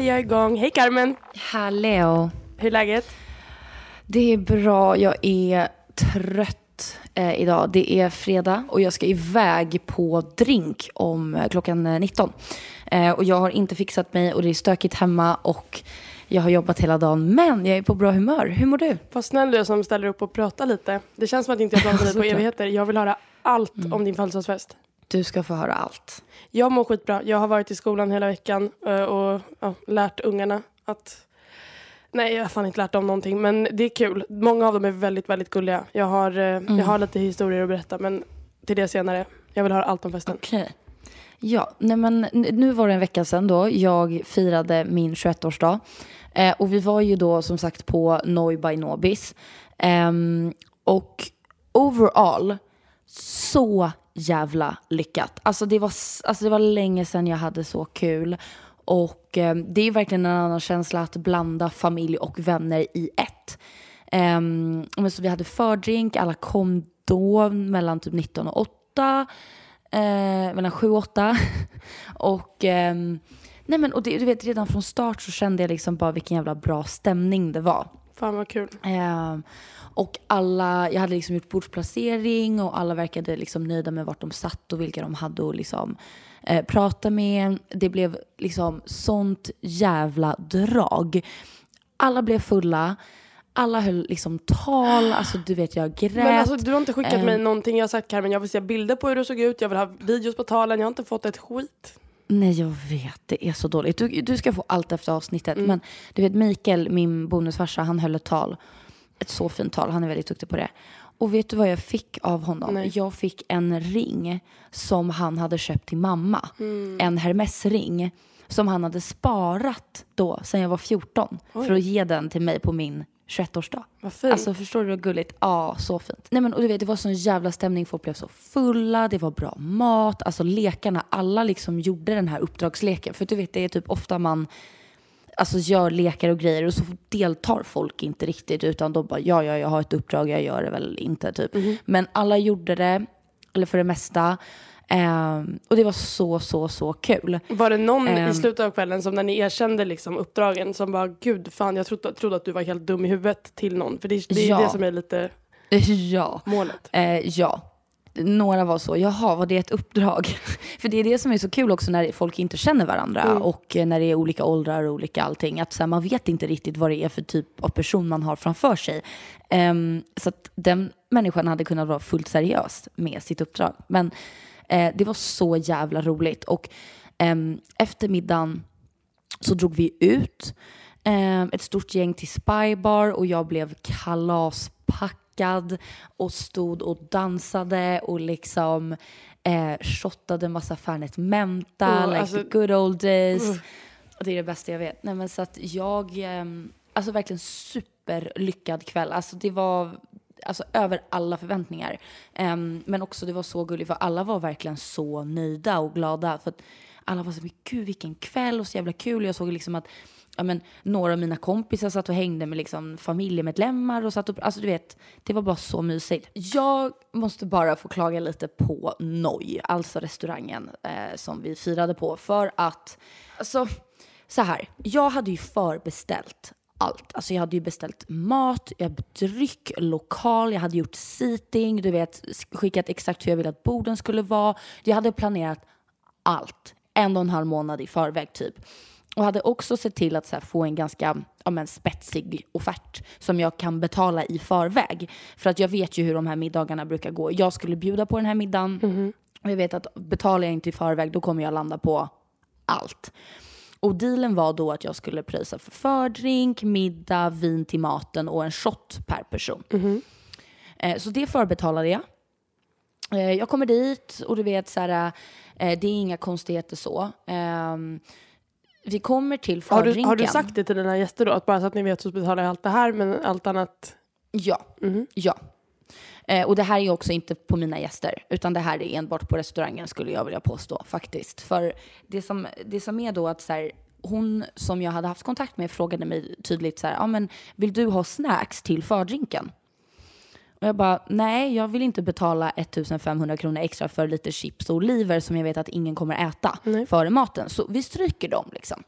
Är jag igång. Hej Carmen! Hallå. Hur är läget? Det är bra. Jag är trött eh, idag. Det är fredag och jag ska iväg på drink om eh, klockan eh, 19. Eh, och jag har inte fixat mig och det är stökigt hemma och jag har jobbat hela dagen. Men jag är på bra humör. Hur mår du? Vad snäll du är som ställer upp och pratar lite. Det känns som att inte jag pratat med dig på evigheter. Jag vill höra allt om din födelsedagsfest. Du ska få höra allt. Jag mår skitbra. Jag har varit i skolan hela veckan eh, och ja, lärt ungarna att... Nej, jag har fan inte lärt dem någonting, men det är kul. Många av dem är väldigt, väldigt gulliga. Jag har, eh, jag har lite historier att berätta, men till det senare. Jag vill höra allt om festen. Okej. Ja, nej men nu var det en vecka sedan då jag firade min 21-årsdag. Eh, och vi var ju då som sagt på Noi by Nobis. Ehm, och overall, så jävla lyckat. Alltså det var, alltså det var länge sedan jag hade så kul. Och eh, det är verkligen en annan känsla att blanda familj och vänner i ett. Um, men så vi hade fördrink, alla kom då mellan typ 19 och 8. Eh, mellan 7 och 8. och, ehm, nej men, och det, du vet, redan från start så kände jag liksom bara vilken jävla bra stämning det var. Fan vad kul. Ehm, och alla, jag hade liksom gjort bordsplacering och alla verkade liksom nöjda med vart de satt och vilka de hade att liksom, eh, prata med. Det blev liksom sånt jävla drag. Alla blev fulla. Alla höll liksom tal. Alltså du vet, jag grät. Men alltså, du har inte skickat mig Ehm. någonting. Jag har sagt Carmen, jag vill se bilder på hur du såg ut. Jag vill ha videos på talen. Jag har inte fått ett skit. Nej, jag vet. Det är så dåligt. Du, du ska få allt efter avsnittet. Mm. Men du vet, Mikael, min bonusfarsa, han höll ett tal. Ett så fint tal. Han är väldigt duktig på det. Och vet du vad jag fick av honom? Nej. Jag fick en ring som han hade köpt till mamma. Mm. En Hermes-ring som han hade sparat då, sen jag var 14. För att ge den till mig på min 21-årsdag. Vad fint. Alltså förstår du hur gulligt? Ja, så fint. Nej men och du vet, det var sån jävla stämning. Folk blev så fulla, det var bra mat. Alltså lekarna, alla liksom gjorde den här uppdragsleken. För du vet, det är typ ofta man alltså gör lekar och grejer och så deltar folk inte riktigt utan de bara ja, ja, jag har ett uppdrag, jag gör det väl inte typ. Men alla gjorde det, eller för det mesta. Ehm, och det var så, så, så kul. Var det någon i Ehm. slutet av kvällen som när ni erkände liksom uppdragen som bara gud fan jag trodde, trodde att du var helt dum i huvudet till någon. För det, det är Ja. det som är lite Ja. målet. Eh, ja. Några var så, jaha, var det ett uppdrag? För det är det som är så kul också när folk inte känner varandra och eh, när det är olika åldrar och olika allting. Att så här, man vet inte riktigt vad det är för typ av person man har framför sig. Ehm, så att den människan hade kunnat vara fullt seriös med sitt uppdrag. Men eh, det var så jävla roligt. Och ehm, efter middagen så drog vi ut eh, ett stort gäng till Spybar och jag blev kalaspackad och stod och dansade och liksom eh, shottade massa Fernet Menta, Oh, like alltså- the good old days. Och det är det bästa jag vet. Nej, men så att jag, ehm, alltså verkligen superlyckad kväll. Alltså det var alltså över alla förväntningar. Ehm, men också det var så gulligt för alla var verkligen så nöjda och glada. För att alla var så, men gud vilken kväll och så jävla kul. Jag såg liksom att ja, men, några av mina kompisar satt och hängde med liksom, familjemedlemmar och satt och, alltså du vet, det var bara så mysigt. Jag måste bara få klaga lite på Noi, alltså restaurangen eh, som vi firade på, för att, alltså, så här, jag hade ju förbeställt allt. Alltså jag hade ju beställt mat, jag dryck, lokal, jag hade gjort seating, du vet, skickat exakt hur jag ville att borden skulle vara. Jag hade planerat allt en och en halv månad i förväg typ. Och hade också sett till att här, få en ganska ja, men, spetsig offert som jag kan betala i förväg. För att jag vet ju hur de här middagarna brukar gå. Jag skulle bjuda på den här middagen Mhm. och jag vet att betalar jag inte i förväg då kommer jag landa på allt. Och dealen var då att jag skulle pröjsa för fördrink, middag, vin till maten och en shot per person. Eh, så det förbetalade jag. Eh, jag kommer dit och du vet så här, eh, det är inga konstigheter så. Vi kommer till Har fördrinken. du, har du sagt det till dina gäster då? Att bara så att ni vet så betalar jag allt det här men allt annat? Ja. ja. Eh, och det här är också inte på mina gäster, utan det här är enbart på restaurangen skulle jag vilja påstå faktiskt. För det som, det som är då att så här, hon som jag hade haft kontakt med frågade mig tydligt så här, ja men vill du ha snacks till fördrinken? Och jag bara, nej, jag vill inte betala 1500 kronor extra för lite chips och oliver som jag vet att ingen kommer äta före maten. Så vi stryker dem liksom.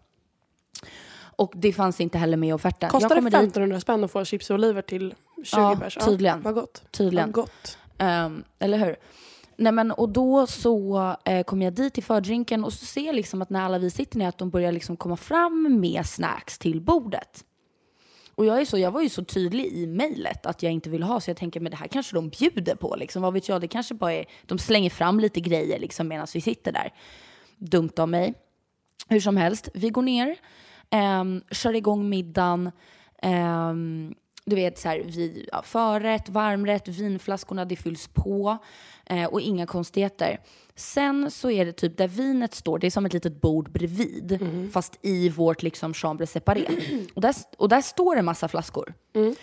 Och det fanns inte heller med i offerten. Kostar det kommer dit- 1500 spänn att få chips och oliver till 20 Ja, pers? tydligen. vad gott. Tydligen. Vad gott. Ehm, eller hur? Nej men och då så eh, kom jag dit till fördrinken och så ser jag liksom att när alla vi sitter ner att de börjar liksom komma fram med snacks till bordet. Och jag, är så, jag var ju så tydlig i mejlet att jag inte vill ha så jag tänker men det här kanske de bjuder på liksom. Vad vet jag, det kanske bara är, de slänger fram lite grejer liksom medan vi sitter där. Dumt av mig. Hur som helst, vi går ner, eh, kör igång middagen. ehm, du vet så här, vi, ja, förrätt, varmrätt, vinflaskorna, det fylls på eh, och inga konstigheter. Sen så är det typ där vinet står, det är som ett litet bord bredvid, fast i vårt liksom chambre separé. och, där, och där står en massa flaskor.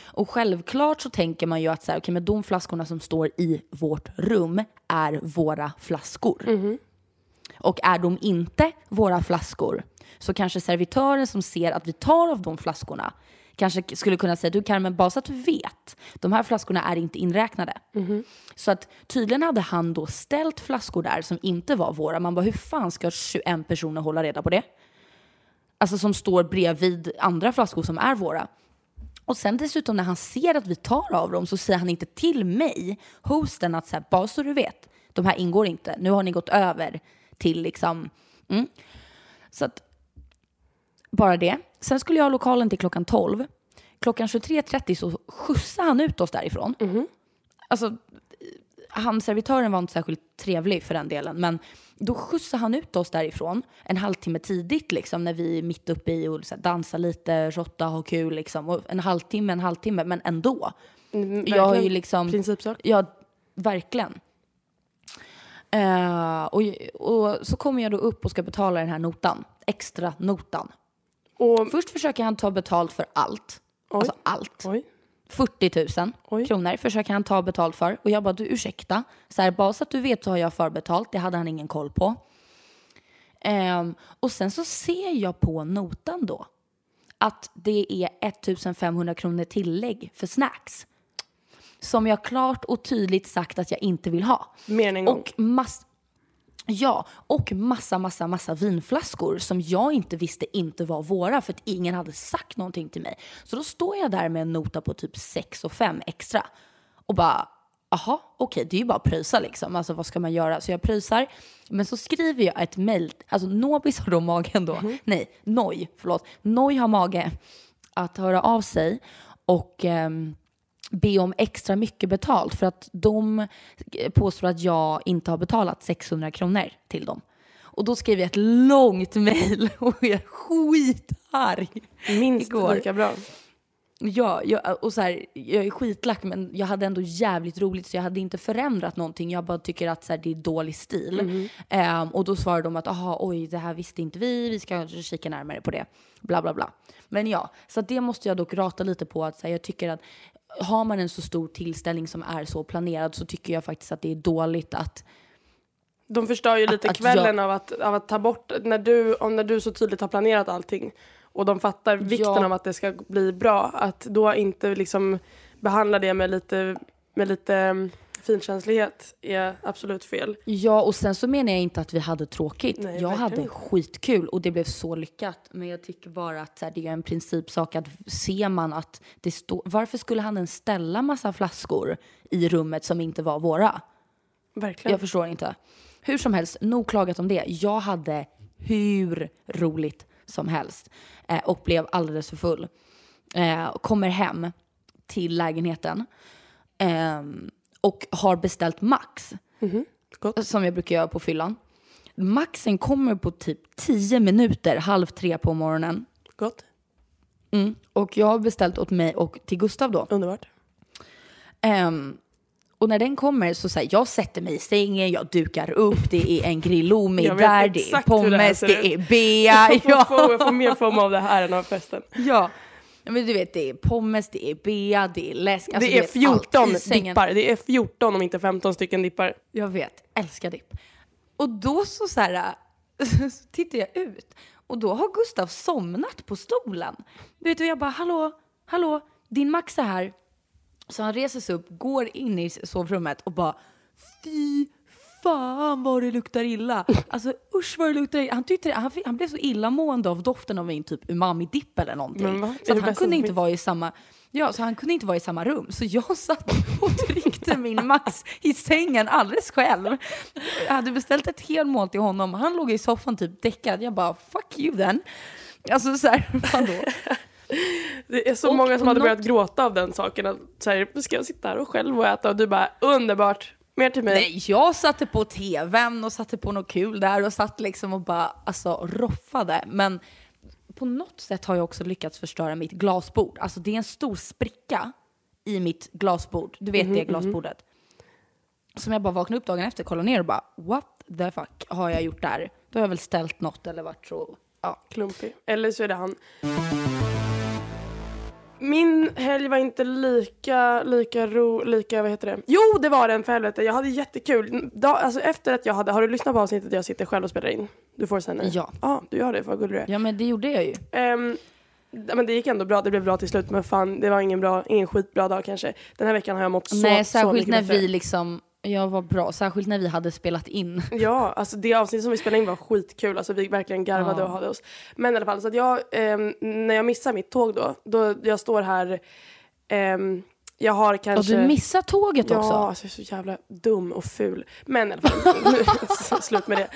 Och självklart så tänker man ju att så här, okay, men de flaskorna som står i vårt rum är våra flaskor. Och är de inte våra flaskor så kanske servitören som ser att vi tar av de flaskorna kanske skulle kunna säga du Carmen, bara så att du vet, de här flaskorna är inte inräknade. Så att tydligen hade han då ställt flaskor där som inte var våra. Man bara, hur fan ska 21 personer hålla reda på det? Alltså som står bredvid andra flaskor som är våra. Och sen dessutom när han ser att vi tar av dem så säger han inte till mig, hosten, att så här, bara så du vet, de här ingår inte. Nu har ni gått över till liksom... Mm. Så att, bara det. Sen skulle jag ha lokalen till klockan 12. Klockan 23.30 så skjutsade han ut oss därifrån. Alltså, han, servitören var inte särskilt trevlig för den delen, men då skjutsade han ut oss därifrån en halvtimme tidigt liksom när vi är mitt uppe i och så här, dansa lite, shotta, ha kul liksom. Och en halvtimme, en halvtimme, men ändå. Mm, Jag har ju liksom... Principsak. Ja, verkligen. Eh, och, och så kommer jag då upp och ska betala den här notan, extra notan. Och, Först försöker han ta betalt för allt. Alltså allt. oj. 40 000 Oj. kronor försöker han ta betalt för. Och jag bara, du ursäkta. Så här, bara så att du vet så har jag förbetalt. Det hade han ingen koll på. Ehm, och sen så ser jag på notan då att det är 1500 kronor tillägg för snacks. Som jag klart och tydligt sagt att jag inte vill ha. Mer än en gång. Och mass Ja, och massa, massa, massa vinflaskor som jag inte visste inte var våra för att ingen hade sagt någonting till mig. Så då står jag där med en nota på typ 6 och 5 extra och bara, aha, okej, det är ju bara att pröjsa liksom. Alltså vad ska man göra? Så jag pröjsar, men så skriver jag ett mejl, alltså Nobis har då magen då, nej, Noi, förlåt, Noi har mage att höra av sig och ehm, be om extra mycket betalt för att de påstår att jag inte har betalat 600 kronor till dem. Och då skrev jag ett långt mejl och jag är skitarg. Minst igår. lika bra. Ja, jag, och så här, jag är skitlack men jag hade ändå jävligt roligt så jag hade inte förändrat någonting. Jag bara tycker att så här, det är dålig stil. Ehm, och då svarade de att aha, oj, det här visste inte vi, vi ska kika närmare på det. Bla bla bla. Men ja, så det måste jag dock rata lite på att så här, jag tycker att har man en så stor tillställning som är så planerad så tycker jag faktiskt att det är dåligt att De förstör ju lite att kvällen jag- av, att, av att ta bort, när du, om när du så tydligt har planerat allting och de fattar vikten Ja. av att det ska bli bra, att då inte liksom behandla det med lite, med lite finkänslighet är absolut fel. Ja, och sen så menar jag inte att vi hade tråkigt. Nej, jag hade inte. skitkul och det blev så lyckat. Men jag tycker bara att här, det är en principsak att ser man att det står... Varför skulle han ens ställa massa flaskor i rummet som inte var våra? Verkligen. Jag förstår inte. Hur som helst, nog klagat om det. Jag hade hur roligt som helst eh, och blev alldeles för full. Eh, och kommer hem till lägenheten ehm, och har beställt Max Gott. som jag brukar göra på fyllan. Maxen kommer på typ 10 minuter, halv tre på morgonen. Gott. Mm. Och jag har beställt åt mig och till Gustav då. Underbart. Ehm, och när den kommer så säger jag sätter mig i sängen, jag dukar upp, det är en grillomi där, det är det pommes, det ut. är bea. Jag får, Ja. få, jag får mer FOMO av det här än av festen. ja. Men du vet, det är pommes, det är bea, det är läsk. Alltså, det är du vet, allt 14 i sängen. dippar. Det är 14 om inte 15 stycken dippar. Jag vet, älskar dipp. Och då så, så här, så tittar jag ut och då har Gustav somnat på stolen. Du vet, och jag bara, hallå, hallå, din Max är här. Så han reser sig upp, går in i sovrummet och bara, fy fan vad det luktar illa. Alltså usch vad det luktar illa. Han, tyckte, han, fick- han blev så illamående av doften av en typ umami-dipp eller någonting. Va? Så han kunde inte vara i samma Ja, så han kunde inte vara i samma rum. Så jag satt och tryckte min Max i sängen alldeles själv. Jag hade beställt ett helmål till honom. Han låg i soffan typ däckad. Jag bara, fuck you then. Alltså så här, vadå? Det är så Och många som hade något- börjat gråta av den saken. Att, så här, ska jag sitta här och själv och äta? Och du bara, underbart, mer till mig. Nej, jag satte på tvn och satte på något kul där och satt liksom och bara alltså roffade. Men på något sätt har jag också lyckats förstöra mitt glasbord. Alltså det är en stor spricka i mitt glasbord. Du vet det glasbordet. Som jag bara vaknade upp dagen efter, kollade ner och bara what the fuck har jag gjort där? Då har jag väl ställt något eller varit så, ja. Klumpig. Eller så är det han. Min helg var inte lika, lika ro, lika, vad heter det? Jo, det var den för helvete. Jag hade jättekul. Da, alltså efter att jag hade, har du lyssnat på avsnittet jag sitter själv och spelar in? Du får säga nej. Ja. Ja, du gör det, vad gullig du är. Ja men det gjorde jag ju. Ja, men det gick ändå bra, det blev bra till slut. Men fan, det var ingen, bra, ingen skitbra dag kanske. Den här veckan har jag mått så, Nej, så särskilt mycket när bättre. vi liksom, jag var bra, särskilt när vi hade spelat in. Ja, alltså det avsnitt som vi spelade in var skitkul. Alltså vi verkligen garvade Ja. och hade oss. Men i alla fall, så att jag, ehm, när jag missar mitt tåg då, då jag står här, ehm, jag har Och kanske... du missar tåget Ja, också. alltså jag är så jävla dum och ful. Men i alla fall, slut med det.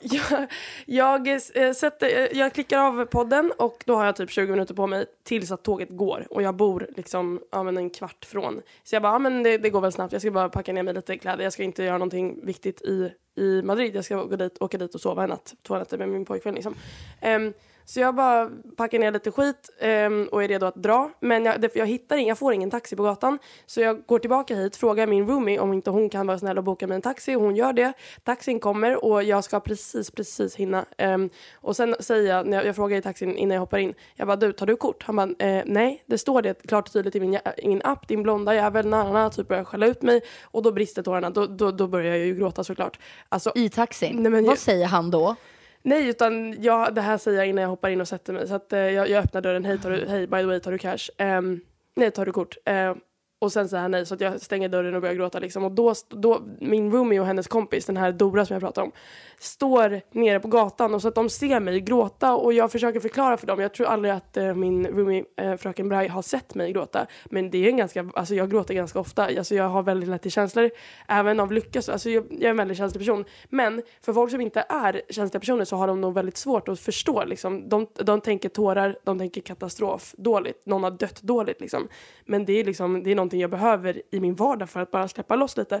Jag, jag, eh, sätter, eh, jag klickar av podden och då har jag typ 20 minuter på mig tills att tåget går. Och jag bor liksom ja, men en kvart från. Så jag bara, ja, men det, det går väl snabbt. Jag ska bara packa ner mig lite kläder. Jag ska inte göra någonting viktigt i, i Madrid. Jag ska gå dit, åka dit och sova en natt, två nätter med min pojkvän. Liksom. Ehm, så jag bara packar ner lite skit ehm, och är redo att dra. Men jag, jag hittar jag får ingen taxi på gatan. Så jag går tillbaka hit, frågar min roomie om inte hon kan vara snäll och boka mig en taxi. Och hon gör det. Taxin kommer och jag ska precis, precis hinna. Ehm, och sen säger jag, när jag, jag frågar i taxin innan jag hoppar in. Jag bara, du tar du kort? Han bara, eh, nej det står det klart och tydligt i min, i min app. Din blonda jävel, nanana, typ börjar skälla ut mig. Och då brister tårarna. Då, då, då börjar jag ju gråta såklart. Alltså, I taxin. Nej, men Vad jag- säger han då? Nej, utan jag, det här säger jag innan jag hoppar in och sätter mig. Så att, eh, jag, jag öppnar dörren. Hej, tar du, hej, by the way, tar du cash? Ehm, nej, tar du kort? Ehm, och sen säger han nej, så att jag stänger dörren och börjar gråta. Liksom. Och då, då, min roomie och hennes kompis, den här Dora som jag pratade om, står nere på gatan och så att de ser mig gråta och jag försöker förklara för dem. Jag tror aldrig att eh, min roomie, eh, fröken Braj, har sett mig gråta. Men det är en ganska, alltså jag gråter ganska ofta. Alltså jag har väldigt lätt till känslor, även av lycka. Så, alltså jag, jag är en väldigt känslig person. Men för folk som inte är känsliga personer så har de nog väldigt svårt att förstå. Liksom. De, de tänker tårar, de tänker katastrof, dåligt, någon har dött dåligt. Liksom. Men det är, liksom, det är någonting jag behöver i min vardag för att bara släppa loss lite.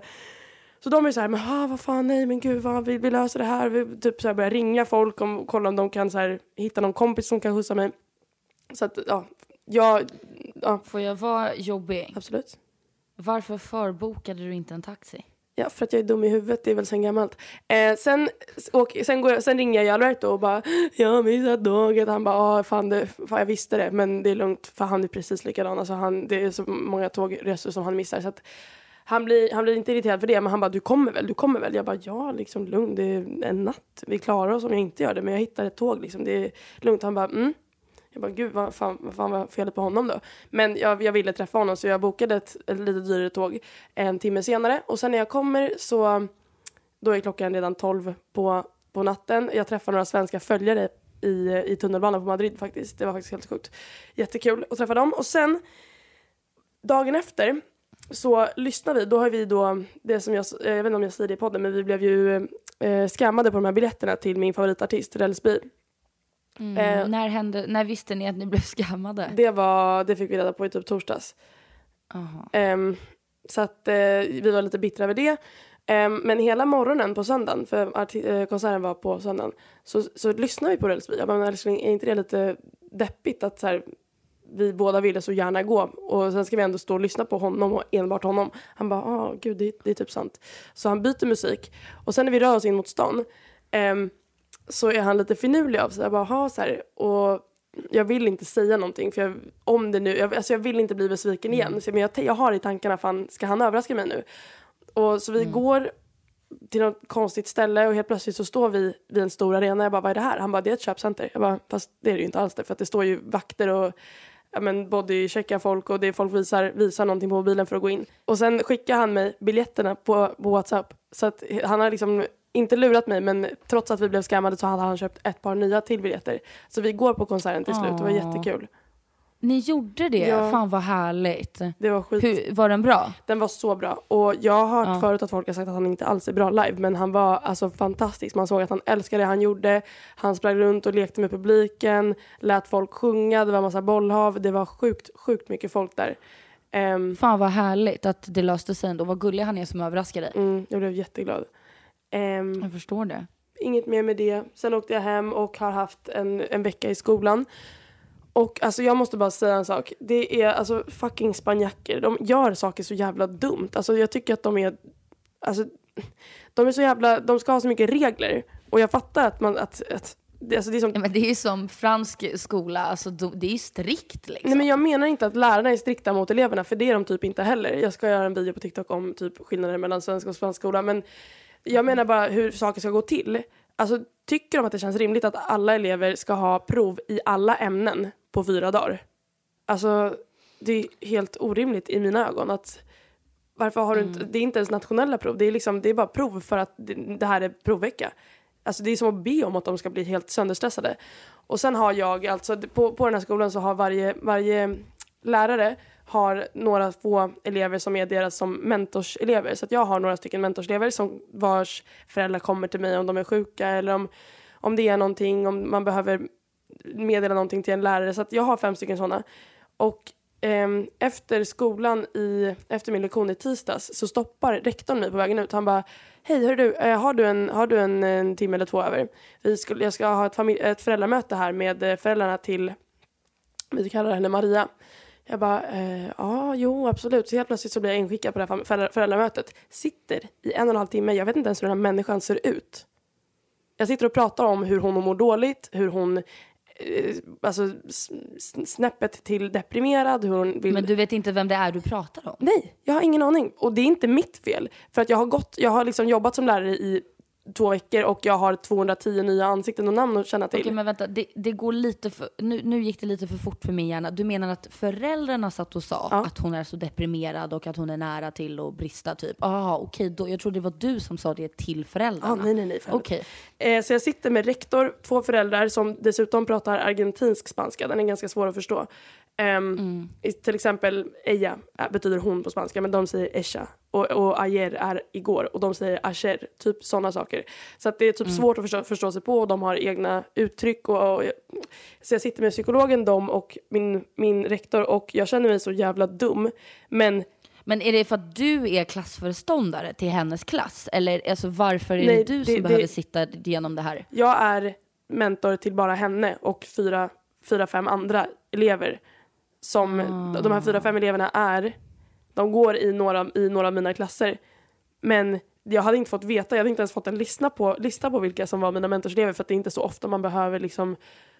Så de är så här, men ah, vad fan, nej men gud, vad, vi, vi löser det här. Vi typ så här börjar ringa folk och kolla om de kan så här, hitta någon kompis som kan skjutsa mig. Så att, ja, jag, ja, Får jag vara jobbig? absolut. Varför förbokade du inte en taxi? Ja, för att jag är dum i huvudet, det är väl sen gammalt. Eh, sen, och, sen, går jag, sen ringer jag Alberto och bara “Jag har missat tåget”. Han bara “Ja, fan, det, fan jag visste det, men det är lugnt för han är precis likadan. Alltså, han, det är så många tågresor som han missar. Så att, han blir, han blir inte irriterad för det, men han bara “Du kommer väl? Du kommer väl?” Jag bara “Ja, liksom lugn, det är en natt. Vi klarar oss om jag inte gör det, men jag hittar ett tåg liksom. Det är lugnt.” Han bara “Mm”. Jag bara, gud vad fan, vad fan var felet på honom då? Men jag, jag ville träffa honom så jag bokade ett, ett lite dyrare tåg en timme senare. Och sen när jag kommer så, då är klockan redan 12 på, på natten. Jag träffar några svenska följare i, i tunnelbanan på Madrid faktiskt. Det var faktiskt helt sjukt. Jättekul att träffa dem. Och sen dagen efter så lyssnar vi, då har vi då, det som jag, jag vet inte om jag säger det i podden, men vi blev ju eh, skammade på de här biljetterna till min favoritartist, Rellsby. Mm. Eh, när, hände, när visste ni att ni blev skammade? Det, var, det fick vi reda på i typ torsdags. Um, så att uh, vi var lite bittra över det. Um, men hela morgonen på söndagen, för uh, konserten var på söndagen, så, så lyssnade vi på Rälsby. Jag bara, men älskling, är inte det lite deppigt att så här, vi båda ville så gärna gå och sen ska vi ändå stå och lyssna på honom och enbart honom. Han bara, ah, gud det, det är typ sant. Så han byter musik och sen när vi rör oss in mot stan um, så är han lite finurlig av sig. Jag bara, ha så här. Och jag vill inte säga någonting för jag, om det nu, jag, alltså jag vill inte bli besviken igen. Mm. Så, men jag, jag har i tankarna, fan, ska han överraska mig nu? Och så vi mm. går till något konstigt ställe och helt plötsligt så står vi vid en stor arena. Jag bara, vad är det här? Han bara, det är ett köpcenter. Jag bara, fast det är det ju inte alls det. För att det står ju vakter och ja, men bodycheckar folk och det är folk visar, visar någonting på mobilen för att gå in. Och sen skickar han mig biljetterna på, på WhatsApp. Så att han har liksom inte lurat mig men trots att vi blev scammade så hade han köpt ett par nya till biljetter. Så vi går på konserten till slut, det var jättekul. Ni gjorde det? Ja. Fan vad härligt. Det var skit. Hur, var den bra? Den var så bra. Och jag har hört ja. förut att folk har sagt att han inte alls är bra live. Men han var alltså fantastisk. Man såg att han älskade det han gjorde. Han sprang runt och lekte med publiken. Lät folk sjunga. Det var massa bollhav. Det var sjukt, sjukt mycket folk där. Um, Fan vad härligt att det löste sig ändå. Vad gullig han är som överraskade dig. Mm, jag blev jätteglad. Um, jag förstår det. Inget mer med det. Sen åkte jag hem och har haft en, en vecka i skolan. Och alltså jag måste bara säga en sak. Det är alltså fucking spanjacker. De gör saker så jävla dumt. Alltså jag tycker att de är... Alltså, de är så jävla... De ska ha så mycket regler. Och jag fattar att man... Att, att, det, alltså det, är som, ja, men det är som fransk skola, alltså, det är strikt. Liksom. Nej, men jag menar inte att lärarna är strikta mot eleverna, för det är de typ inte heller. Jag ska göra en video på TikTok om typ skillnader mellan svensk och svensk skola. Men jag menar bara hur saker ska gå till. Alltså, tycker de att det känns rimligt att alla elever ska ha prov i alla ämnen på fyra dagar? Alltså, det är helt orimligt i mina ögon. att varför har du inte, mm. Det är inte ens nationella prov, det är, liksom, det är bara prov för att det, det här är provvecka. Alltså det är som att be om att de ska bli helt sönderstressade. Och sen har jag, alltså på, på den här skolan så har varje, varje lärare har några få elever som är deras som mentorselever. Så jag har några stycken mentorselever som vars föräldrar kommer till mig om de är sjuka eller om, om det är någonting, om man behöver meddela någonting till en lärare. Så jag har fem stycken sådana. Och eh, efter skolan, i, efter min lektion i tisdags, så stoppar rektorn mig på vägen ut. Han bara, hej hör du, eh, har du, en, har du en, en timme eller två över? Vi skulle, jag ska ha ett, familj, ett föräldramöte här med eh, föräldrarna till, vi kallar henne Maria. Jag bara, eh, ja, jo, absolut. Så helt plötsligt så blir jag inskickad på det här föräldra föräldramötet. Sitter i en och en halv timme. Jag vet inte ens hur den här människan ser ut. Jag sitter och pratar om hur hon mår dåligt, hur hon eh, alltså snäppet till deprimerad. Hur hon vill... Men du vet inte vem det är du pratar om? Nej, jag har ingen aning. Och det är inte mitt fel. För att jag har, gått, jag har liksom jobbat som lärare i två veckor och jag har 210 nya ansikten och namn att känna till. Okej, men vänta, det, det går lite för, nu, nu gick det lite för fort för min hjärna. Du menar att föräldrarna satt och sa ja. att hon är så deprimerad och att hon är nära till att brista typ? Ah, okej, okay, jag trodde det var du som sa det till föräldrarna. Ah, nej, nej, nej. Okay. Eh, så jag sitter med rektor, två föräldrar som dessutom pratar argentinsk spanska. Den är ganska svår att förstå. Um, mm. Till exempel Eja äh, betyder hon på spanska men de säger Esha och, och ayer är igår och de säger asher, typ sådana saker. Så att det är typ mm. svårt att förstå, förstå, sig på och de har egna uttryck. Och, och, så jag sitter med psykologen, dem och min, min rektor och jag känner mig så jävla dum. Men men är det för att du är klassföreståndare till hennes klass? Eller alltså, varför är Nej, det du som det, behöver det, sitta igenom det här? Jag är mentor till bara henne och fyra, fyra fem andra elever som mm. de här fyra, fem eleverna är, de går i några, i några av mina klasser. Men jag hade inte fått veta, jag hade inte ens fått en lista på, lista på vilka som var mina mentorselever för att det är inte så ofta man behöver liksom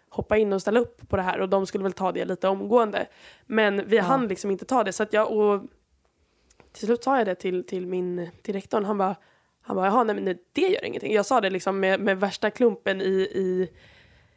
hoppa in och ställa upp på det här och de skulle väl ta det lite omgående. Men vi ja. hann liksom inte ta det så att jag, och till slut sa jag det till, till min, till rektorn, han bara, han bara, jaha nej men det gör ingenting. Jag sa det liksom med, med värsta klumpen i, i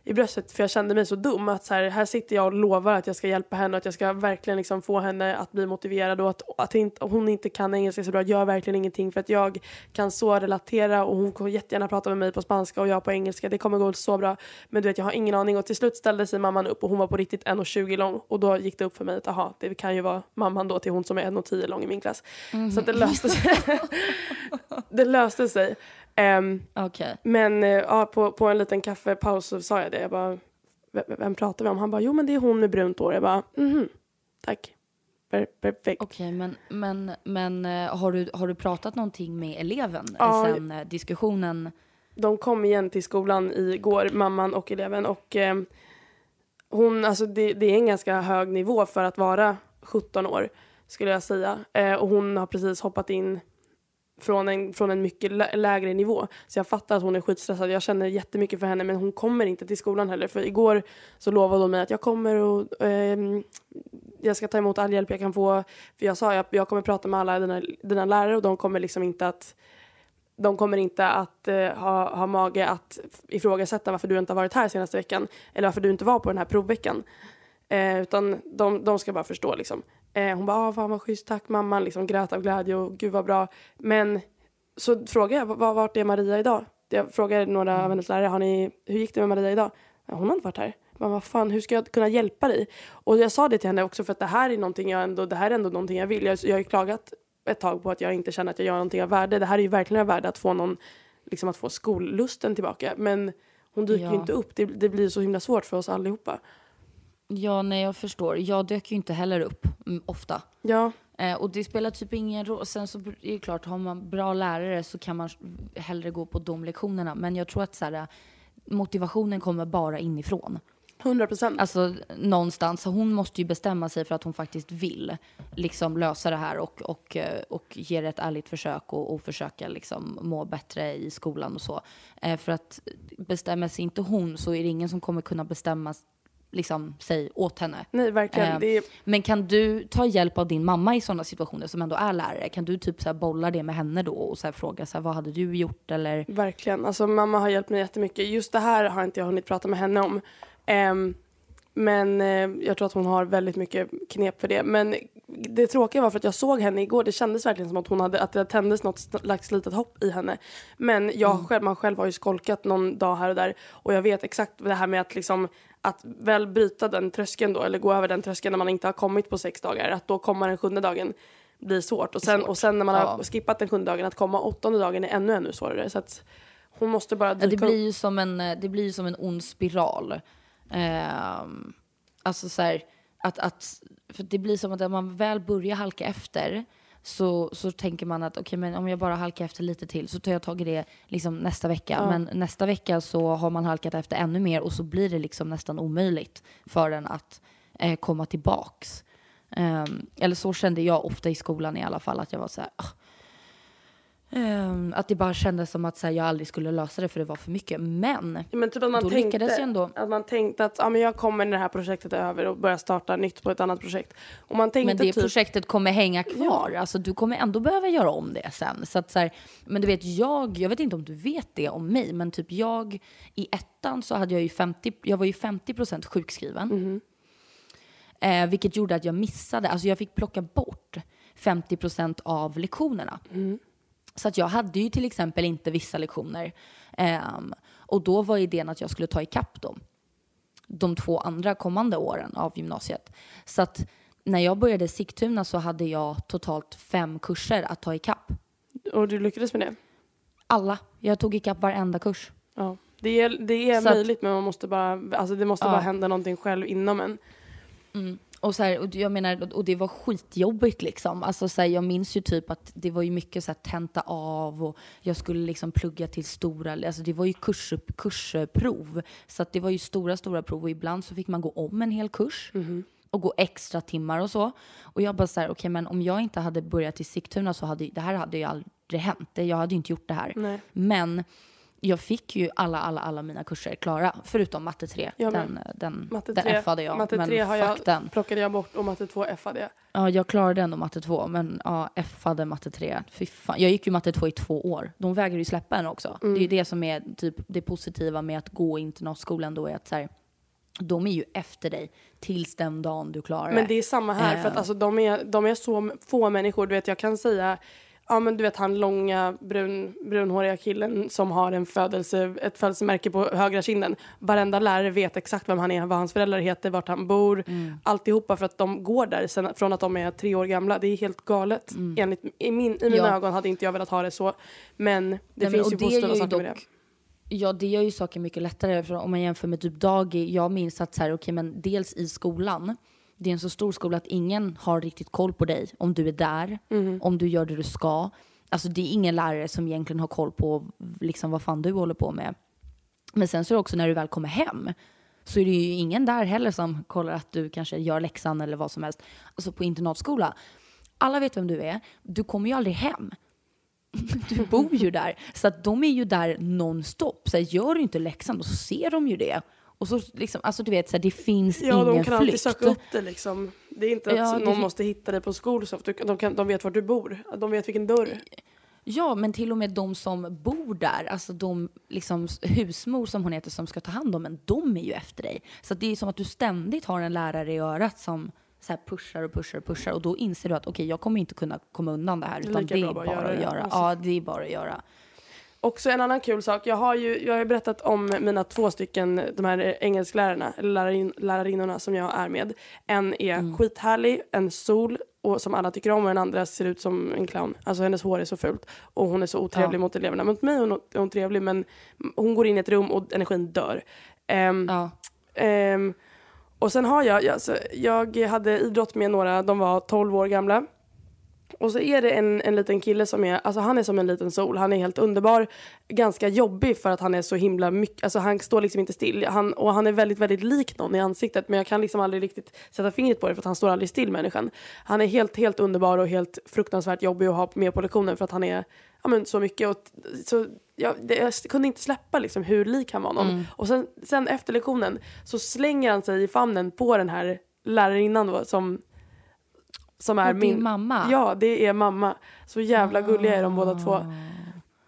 i bröstet för jag kände mig så dum. Att så här, här sitter jag och lovar att jag ska hjälpa henne och att jag ska verkligen liksom få henne att bli motiverad och att, att inte, hon inte kan engelska så bra gör verkligen ingenting för att jag kan så relatera och hon kommer jättegärna prata med mig på spanska och jag på engelska. Det kommer gå så bra. Men du vet jag har ingen aning och till slut ställde sig mamman upp och hon var på riktigt 1,20 lång och då gick det upp för mig att aha, det kan ju vara mamman då till hon som är 1,10 lång i min klass. Mm. Så det löste sig. det löste sig. Um, ehm, okay. Men uh, ja, på, på en liten kaffepaus så sa jag det. Jag bara, vem pratar vi om? Han bara, jo men det är hon med brunt hår. Jag bara, mhm, tack. Per perfekt. Okej, okay, men, men, men uh, har, du, har du pratat någonting med eleven ja, sen uh, diskussionen? De kom igen till skolan igår, mamman och eleven. Och ehm, hon, alltså det, det, är en ganska hög nivå för att vara 17 år skulle jag säga. och hon har precis hoppat in från en, från en mycket lägre nivå. Så jag fattar att hon är skitstressad. Jag känner jättemycket för henne men hon kommer inte till skolan heller. För igår så lovade hon mig att jag kommer och eh, jag ska ta emot all hjälp jag kan få. För jag sa att jag, jag kommer prata med alla dina, dina lärare och de kommer liksom inte att de kommer inte att eh, ha, ha mage att ifrågasätta varför du inte har varit här senaste veckan eller varför du inte var på den här provveckan. Eh, utan de, de ska bara förstå liksom. Eh, hon bara, ah, fan vad schysst, tack mamma, liksom grät av glädje och gud vad bra. Men så frågade jag, vart är Maria idag? Jag frågade några av hennes lärare, har ni, hur gick det med Maria idag? Hon har inte varit här. Men vad fan, hur ska jag kunna hjälpa dig? Och jag sa det till henne också för att det här är någonting jag ändå, det här är ändå någonting jag vill. Jag, jag har ju klagat ett tag på att jag inte känner att jag gör någonting av värde. Det här är ju verkligen av värde att få någon, liksom att få skollusten tillbaka. Men hon dyker ja. ju inte upp. Det, det blir så himla svårt för oss allihopa. Ja, nej jag förstår. Jag dök ju inte heller upp mm, ofta. Ja. Eh, och det spelar typ ingen roll. Sen så är det klart, har man bra lärare så kan man hellre gå på de lektionerna. Men jag tror att så här, motivationen kommer bara inifrån. 100 procent. Alltså någonstans. Hon måste ju bestämma sig för att hon faktiskt vill liksom lösa det här och, och, eh, och ge det ett ärligt försök och, och försöka liksom må bättre i skolan och så. Eh, för att bestämmer sig inte hon så är det ingen som kommer kunna bestämma liksom, sig åt henne. Nej, verkligen. Eh. Men kan du ta hjälp av din mamma i sådana situationer som ändå är lärare? Kan du typ så bolla det med henne då och så fråga så här, vad hade du gjort eller? Verkligen. Alltså mamma har hjälpt mig jättemycket. Just det här har inte jag hunnit prata med henne om. Um, men eh, jag tror att hon har väldigt mycket knep för det. Men det tråkiga var för att jag såg henne igår. Det kändes verkligen som att, hon hade, att det tändes något slags litet hopp i henne. Men jag mm. själv, man själv har ju skolkat någon dag här och där. Och jag vet exakt det här med att liksom att väl bryta den tröskeln då, eller gå över den tröskeln när man inte har kommit på sex dagar, att då komma den sjunde dagen blir svårt. Och sen, svårt. Och sen när man ja. har skippat den sjunde dagen, att komma åttonde dagen är ännu, ännu svårare. Så att hon måste bara dyka det blir ju som en, Det blir ju som en ond spiral. Eh, alltså så här, att, att, för det blir som att när man väl börjar halka efter så, så tänker man att okay, men om jag bara halkar efter lite till så tar jag tag i det liksom nästa vecka. Ja. Men nästa vecka så har man halkat efter ännu mer och så blir det liksom nästan omöjligt för en att eh, komma tillbaks. Um, eller så kände jag ofta i skolan i alla fall, att jag var så här, ah, Um, att det bara kändes som att här, jag aldrig skulle lösa det för det var för mycket. Men, ja, men typ att man då tänkte, lyckades jag ändå. Att man tänkte att ah, men jag kommer när det här projektet är över och börjar starta nytt på ett annat projekt. Och man tänkte men det typ, projektet kommer hänga kvar. Ja. Alltså, du kommer ändå behöva göra om det sen. Så att, så här, men du vet, jag, jag vet inte om du vet det om mig, men typ jag i ettan så hade jag ju 50, jag var ju 50 procent sjukskriven. Mm. Eh, vilket gjorde att jag missade, alltså jag fick plocka bort 50 procent av lektionerna. Mm. Så att jag hade ju till exempel inte vissa lektioner. Um, och då var idén att jag skulle ta ikapp dem. De två andra kommande åren av gymnasiet. Så att när jag började Sigtuna så hade jag totalt fem kurser att ta ikapp. Och du lyckades med det? Alla. Jag tog ikapp varenda kurs. Ja. Det är, det är möjligt att, men man måste bara, alltså det måste ja. bara hända någonting själv inom en. Mm. Och, så här, och jag menar, och det var skitjobbigt liksom. Alltså, så här, jag minns ju typ att det var ju mycket så här, tenta av och jag skulle liksom plugga till stora, alltså det var ju kurs, kursprov. Så att det var ju stora, stora prov och ibland så fick man gå om en hel kurs. Mm. och gå extra timmar och så. Och jag bara så här, okej okay, men om jag inte hade börjat i Sigtuna så hade det här hade ju aldrig hänt. Jag hade ju inte gjort det här. Nej. Men jag fick ju alla, alla, alla mina kurser klara, förutom matte 3. Jag med. den den, Matte den 3, F-ade jag. matte men 3 har jag, den. plockade jag bort och matte 2 F-ade jag. Ja, jag klarade ändå matte 2, men ja, F-ade matte 3. Fy fan. Jag gick ju matte 2 i två år. De vägrar ju släppa en också. Mm. Det är ju det som är typ det positiva med att gå internatskolan då är att så här, de är ju efter dig tills den dagen du klarar Men det är samma här, för att Eh. alltså, de, är, de är så få människor. Du vet, jag kan säga, ja men du vet han långa brun, brunhåriga killen som har en födelse, ett födelsemärke på högra kinden. Varenda lärare vet exakt vem han är, vad hans föräldrar heter, vart han bor. Mm. Alltihopa för att de går där sen, från att de är tre år gamla. Det är helt galet. Enligt, i, min, I mina Mm. Ja. ögon hade inte jag velat ha det så. Men det Nej, men- finns och ju positiva saker med det. dock- Ja, det gör ju saker mycket lättare. För om man jämför med typ dagi, jag minns att så här, okej, men dels i skolan, det är en så stor skola att ingen har riktigt koll på dig. Om du är där, Mm. om du gör det du ska. Alltså det är ingen lärare som egentligen har koll på liksom, vad fan du håller på med. Men sen så är det också när du väl kommer hem så är det ju ingen där heller som kollar att du kanske gör läxan eller vad som helst. Alltså på internatskola, alla vet vem du är. Du kommer ju aldrig hem. Du bor ju där. Så att de är ju där nonstop. Så här, gör du inte läxan, då ser de ju det. Och så liksom, alltså du vet, så här, det finns Ja, ingen de kan alltid flykt. söka upp det liksom. Det är inte att Ja, det någon måste hitta dig på Skolsoft. De, kan, de vet var du bor. De vet vilken dörr. Ja, men till och med de som bor där, alltså de liksom husmor som hon heter som ska ta hand om en, de är ju efter dig. Så det är som att du ständigt har en lärare i örat som så pushar och pushar och pushar och då inser du att okej, jag kommer inte kunna komma undan det här är utan det bra är bara bara göra att det. göra. Alltså. Ja, det är bara att göra. Också en annan kul sak. Jag har ju jag har ju berättat om mina två stycken, de här engelsklärarna, eller lärarin, lärarinnorna som jag är med. En är Mm. skithärlig, en sol, och som alla tycker om och den andra ser ut som en clown. Alltså hennes hår är så fult och hon är så otrevlig Ja. mot eleverna. Mot mig hon, är hon trevlig men hon går in i ett rum och energin dör. Ehm, Ja. Ehm, och sen har jag, jag, jag hade idrott med några, de var 12 år gamla. Och så är det en, en liten kille som är, alltså han är som en liten sol, han är helt underbar. Ganska jobbig för att han är så himla mycket, alltså han står liksom inte still. Han, och han är väldigt, väldigt lik någon i ansiktet men jag kan liksom aldrig riktigt sätta fingret på det för att han står aldrig still människan. Han är helt, helt underbar och helt fruktansvärt jobbig att ha med på lektionen för att han är ja, men så mycket. Och, så, jag, det, jag kunde inte släppa liksom hur lik han var någon. Och sen, sen efter lektionen så slänger han sig i famnen på den här lärarinnan då, som, som är Och min mamma? Ja, det är mamma. Så jävla gulliga är de båda två. Han,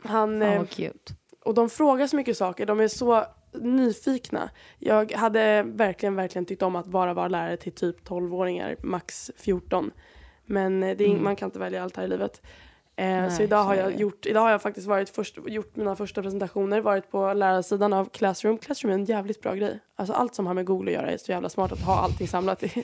Fan eh, vad cute. och de frågar så mycket saker. De är så nyfikna. Jag hade verkligen, verkligen tyckt om att bara vara lärare till typ 12-åringar, max 14. Men eh, det är, man kan inte välja allt här i livet. Eh, Nej, så idag har jag det. gjort, idag har jag faktiskt varit först, gjort mina första presentationer, varit på lärarsidan av Classroom. Classroom är en jävligt bra grej. Alltså allt som har med Google att göra är så jävla smart att ha allting samlat. i.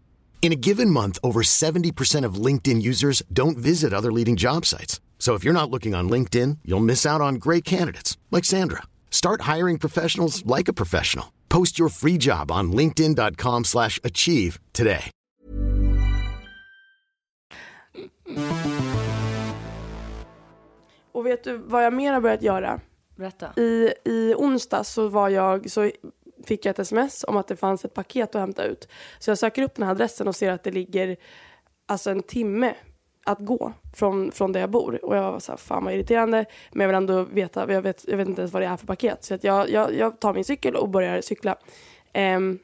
In a given month, over 70% of LinkedIn users don't visit other leading job sites. So if you're not looking on LinkedIn, you'll miss out on great candidates like Sandra. Start hiring professionals like a professional. Post your free job on linkedin.com/achieve slash achieve today. Och vet du vad jag mer har börjat göra? Berätta. I, I onsdag så, var jag, så fick jag ett sms om att det fanns ett paket att hämta ut. Så jag söker upp den här adressen och ser att det ligger alltså en timme att gå från, från där jag bor. Och jag var så här, fan vad irriterande. Men jag vill ändå veta, jag vet, jag vet inte ens vad det är för paket. Så att jag, jag, jag tar min cykel och börjar cykla. Ehm,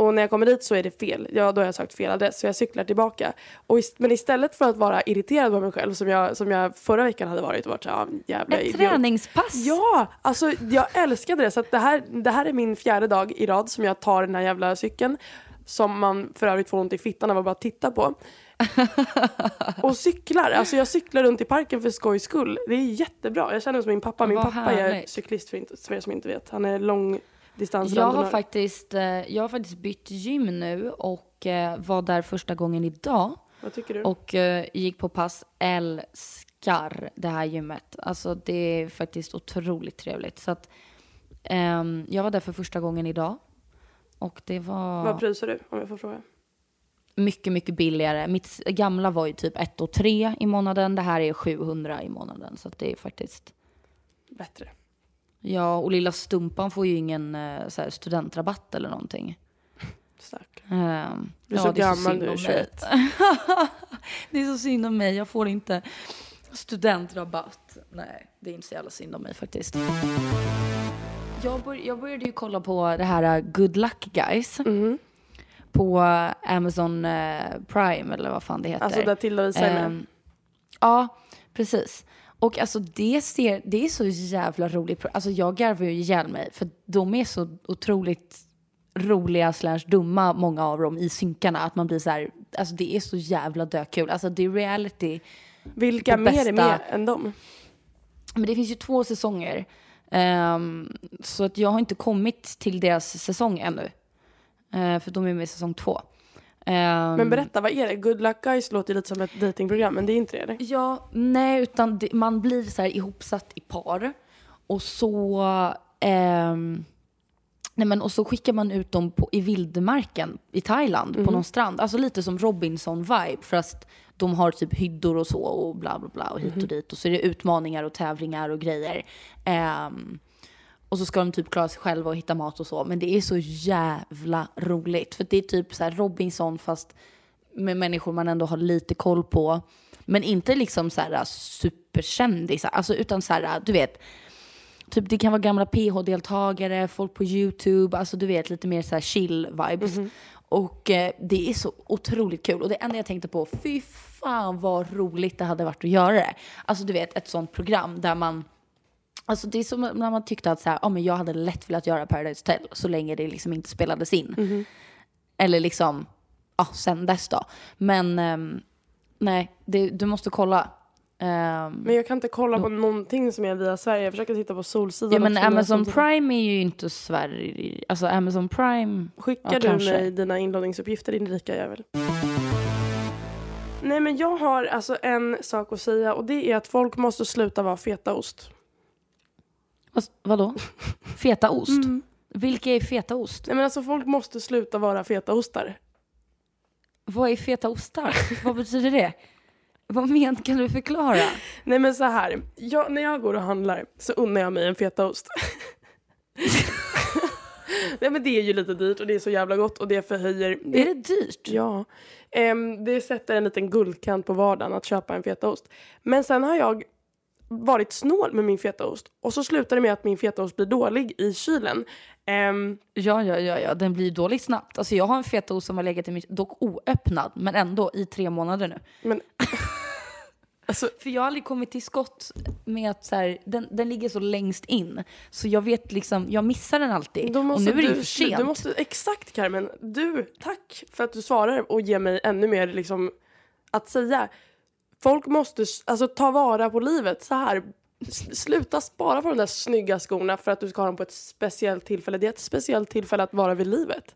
och när jag kommer dit så är det fel. Ja, då har jag sökt fel adress. Så jag cyklar tillbaka. Och ist- men istället för att vara irriterad på mig själv som jag, som jag förra veckan hade varit och varit så här, "Ah, jävla Ett idiot." träningspass? Ja, alltså jag älskade det. Så det, här, det här är min fjärde dag i rad som jag tar den här jävla cykeln. Som man för övrigt får ont i fittan av att bara titta på. och cyklar. Alltså jag cyklar runt i parken för skojs skull. Det är jättebra. Jag känner mig som min pappa. Min Vad pappa är härligt. cyklist för, inte, för er som inte vet. Han är lång, Jag distansrandonör? har, faktiskt, eh, jag har faktiskt bytt gym nu och eh, var där första gången idag. Vad tycker du? Och eh, gick på pass. Älskar det här gymmet. Alltså det är faktiskt otroligt trevligt. Så att, ehm, jag var där för första gången idag. Och det var Vad prisar du om jag får fråga? mycket, mycket billigare. Mitt gamla var ju typ 1 och 3 i månaden. Det här är 700 i månaden. Så det är faktiskt... Bättre. Ja, och lilla Stumpan får ju ingen eh, så här, studentrabatt eller någonting. Stark. Ehm, Du är så det gammal nu, om 21. mig. det är så synd om mig. Jag får inte studentrabatt. Nej, det är inte så jävla synd om mig faktiskt. Jag, bör, jag började ju kolla på det här uh, Good Luck Guys. Mhm. På Amazon uh, Prime eller vad fan det heter. Alltså där Tilda med. Ehm, ja, precis. Och alltså det, ser, det är så jävla roligt. Alltså jag garvar ju ihjäl mig för de är så otroligt roliga slash dumma många av dem i synkarna att man blir så här, alltså det är så jävla dökul. Alltså det är reality. Vilka mer bästa- är med än dem? Men det finns ju två säsonger. Ehm, så att jag har inte kommit till deras säsong ännu. Eh, för de är med i säsong två. Ehm, Men berätta, vad är det? Good Luck Guys låter lite som ett datingprogram, men det är inte det eller? Ja, nej, utan det, man blir så här ihopsatt i par. Och så, ehm, nej men, och så skickar man ut dem på, i vildmarken i Thailand på någon strand. Alltså lite som Robinson-vibe. Fast de har typ hyddor och så och bla bla bla och hit och dit. Och så är det utmaningar och tävlingar och grejer. Ehm, och så ska de typ klara sig själva och hitta mat och så. Men det är så jävla roligt. För det är typ så här Robinson fast med människor man ändå har lite koll på. Men inte liksom så här superkändisar. Alltså utan så här, du vet. Typ det kan vara gamla PH-deltagare, folk på YouTube. Alltså du vet lite mer så här chill vibes. Och eh, det är så otroligt kul. Och det enda jag tänkte på, fy fan vad roligt det hade varit att göra det. Alltså du vet ett sånt program där man Alltså det är som när man tyckte att så här, ja, men jag hade lätt velat göra Paradise Hotel så länge det liksom inte spelades in. Eller liksom, ja, sen dess då. Men ehm, nej, det, du måste kolla. Ehm, Men jag kan inte kolla på någonting som är via Sverige. Jag försöker titta på Solsidan. ja men Amazon. Prime är ju inte Sverige. Alltså Amazon Prime. Skickar Ja, du kanske. mig dina inloggningsuppgifter din rika jävel? Nej men jag har alltså en sak att säga och det är att folk måste sluta vara fetaost. Vad, vadå? Fetaost? Vilka är fetaost? Nej men alltså folk måste sluta vara fetaostar. Vad är fetaostar? Vad betyder det? Vad men kan du förklara? Nej men så här, jag, när jag går och handlar så unnar jag mig en fetaost. Nej men det är ju lite dyrt och det är så jävla gott och det förhöjer... Är det dyrt? Ja. Ehm, det sätter en liten guldkant på vardagen att köpa en fetaost. Men sen har jag varit snål med min fetaost och så slutar det med att min fetaost blir dålig i kylen. Ehm, Ja, ja, ja, ja, den blir dålig snabbt. Alltså jag har en fetaost som har legat i min, dock oöppnad, men ändå i tre månader nu. men... alltså, För jag har aldrig kommit till skott med att så här, den, den ligger så längst in. Så jag vet liksom, jag missar den alltid. Och nu är det ju för sent. Du måste, exakt Carmen, du, tack för att du svarar och ger mig ännu mer liksom, att säga. Folk måste alltså, ta vara på livet så här. Sluta spara på de där snygga skorna för att du ska ha dem på ett speciellt tillfälle. Det är ett speciellt tillfälle att vara vid livet.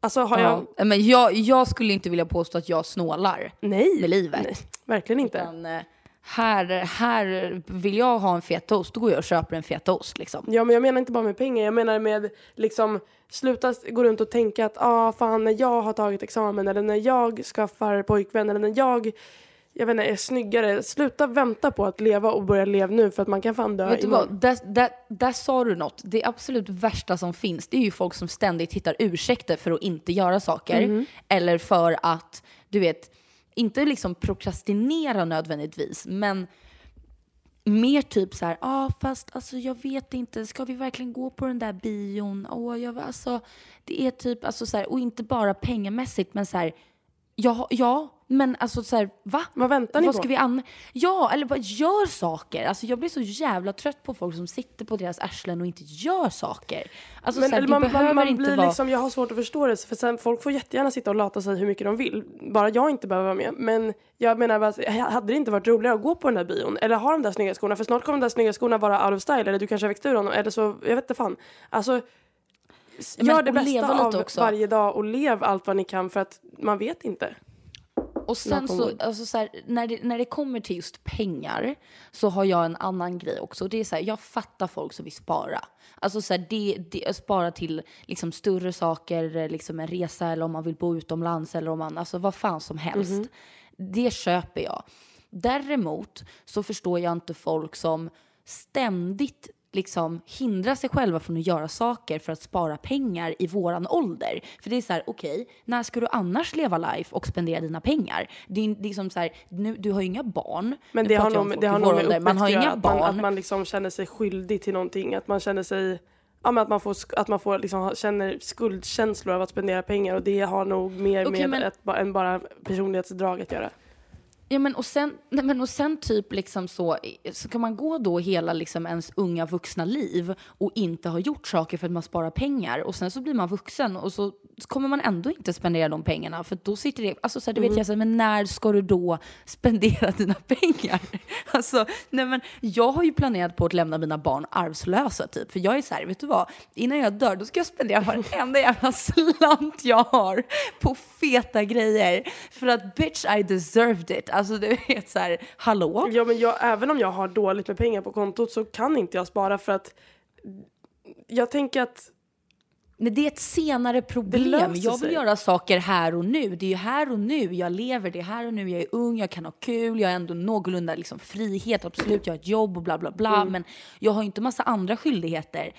Alltså har jag... Ja, men jag, jag skulle inte vilja påstå att jag snålar Nej. med livet. Nej, verkligen inte. Utan, eh, här, här vill jag ha en fetaost, då går jag och köper en fetaost liksom. Ja, men jag menar inte bara med pengar. Jag menar med liksom sluta gå runt och tänka att ah, fan när jag har tagit examen eller när jag skaffar pojkvän eller när jag jag vet inte, är snyggare. Sluta vänta på att leva och börja leva nu för att man kan fan dö Vet du vad, där, där, där sa du något. Det absolut värsta som finns, det är ju folk som ständigt hittar ursäkter för att inte göra saker. Mhm. Eller för att, du vet, inte liksom prokrastinera nödvändigtvis, men mer typ så här, ja ah, fast alltså jag vet inte, ska vi verkligen gå på den där bion? Åh, jag, alltså, det är typ, alltså så här, och inte bara pengamässigt, men så här, ja, ja, men alltså så här, va? Vad väntar ni Vad på? ska vi an- Ja, eller bara gör saker. Alltså jag blir så jävla trött på folk som sitter på deras arslen och inte gör saker. Alltså Men, så här, man, behöver man, man inte blir vara... liksom, jag har svårt att förstå det, för sen, folk får jättegärna sitta och lata sig hur mycket de vill. Bara jag inte behöver vara med. Men jag menar, bara, hade det inte varit roligare att gå på den där bion? Eller ha de där snygga skorna? För snart kommer de där snygga skorna vara out of style, eller du kanske har växt ur honom, eller så, jag vet inte fan. Alltså, Men- gör det bästa av också. varje dag och lev allt vad ni kan för att man vet inte. Och sen så, alltså så här, när, det, när det kommer till just pengar så har jag en annan grej också. Det är så här, jag fattar folk som vill spara. Alltså så här, det, det, spara till liksom större saker, liksom en resa eller om man vill bo utomlands eller om man, alltså vad fan som helst. Det köper jag. Däremot så förstår jag inte folk som ständigt liksom hindrar sig själva från att göra saker för att spara pengar i våran ålder. För det är så här, okej, när ska du annars leva life och spendera dina pengar? Det är liksom så här, nu, du har ju inga barn. Men det har nog, det har nog med ålder. Man har att inga att man, barn. att man liksom känner sig skyldig till någonting. Att man känner sig, ja, men att man får, att man får liksom, känner skuldkänslor av att spendera pengar och det har nog mer Okej, med men- ett, än bara personlighetsdrag att göra. Ja, men och sen, nej, men och sen typ liksom så, så kan man gå då hela liksom ens unga vuxna liv och inte ha gjort saker för att man sparar pengar och sen så blir man vuxen och så kommer man ändå inte spendera de pengarna för då sitter det, alltså så här, du vet jag så här, men när ska du då spendera dina pengar? Alltså, nej men jag har ju planerat på att lämna mina barn arvslösa typ, för jag är så här, vet du vad, innan jag dör då ska jag spendera varenda jävla slant jag har på feta grejer för att bitch I deserved it. Alltså du vet så här, hallå? Ja, men jag, även om jag har dåligt med pengar på kontot så kan inte jag spara för att jag tänker att Nej, det är ett senare problem. Jag vill göra saker här och nu. Det är ju här och nu jag lever, det är här och nu jag är ung, jag kan ha kul, jag har ändå någorlunda liksom frihet, absolut, jag har ett jobb och bla bla bla, Mm. men jag har inte massa andra skyldigheter.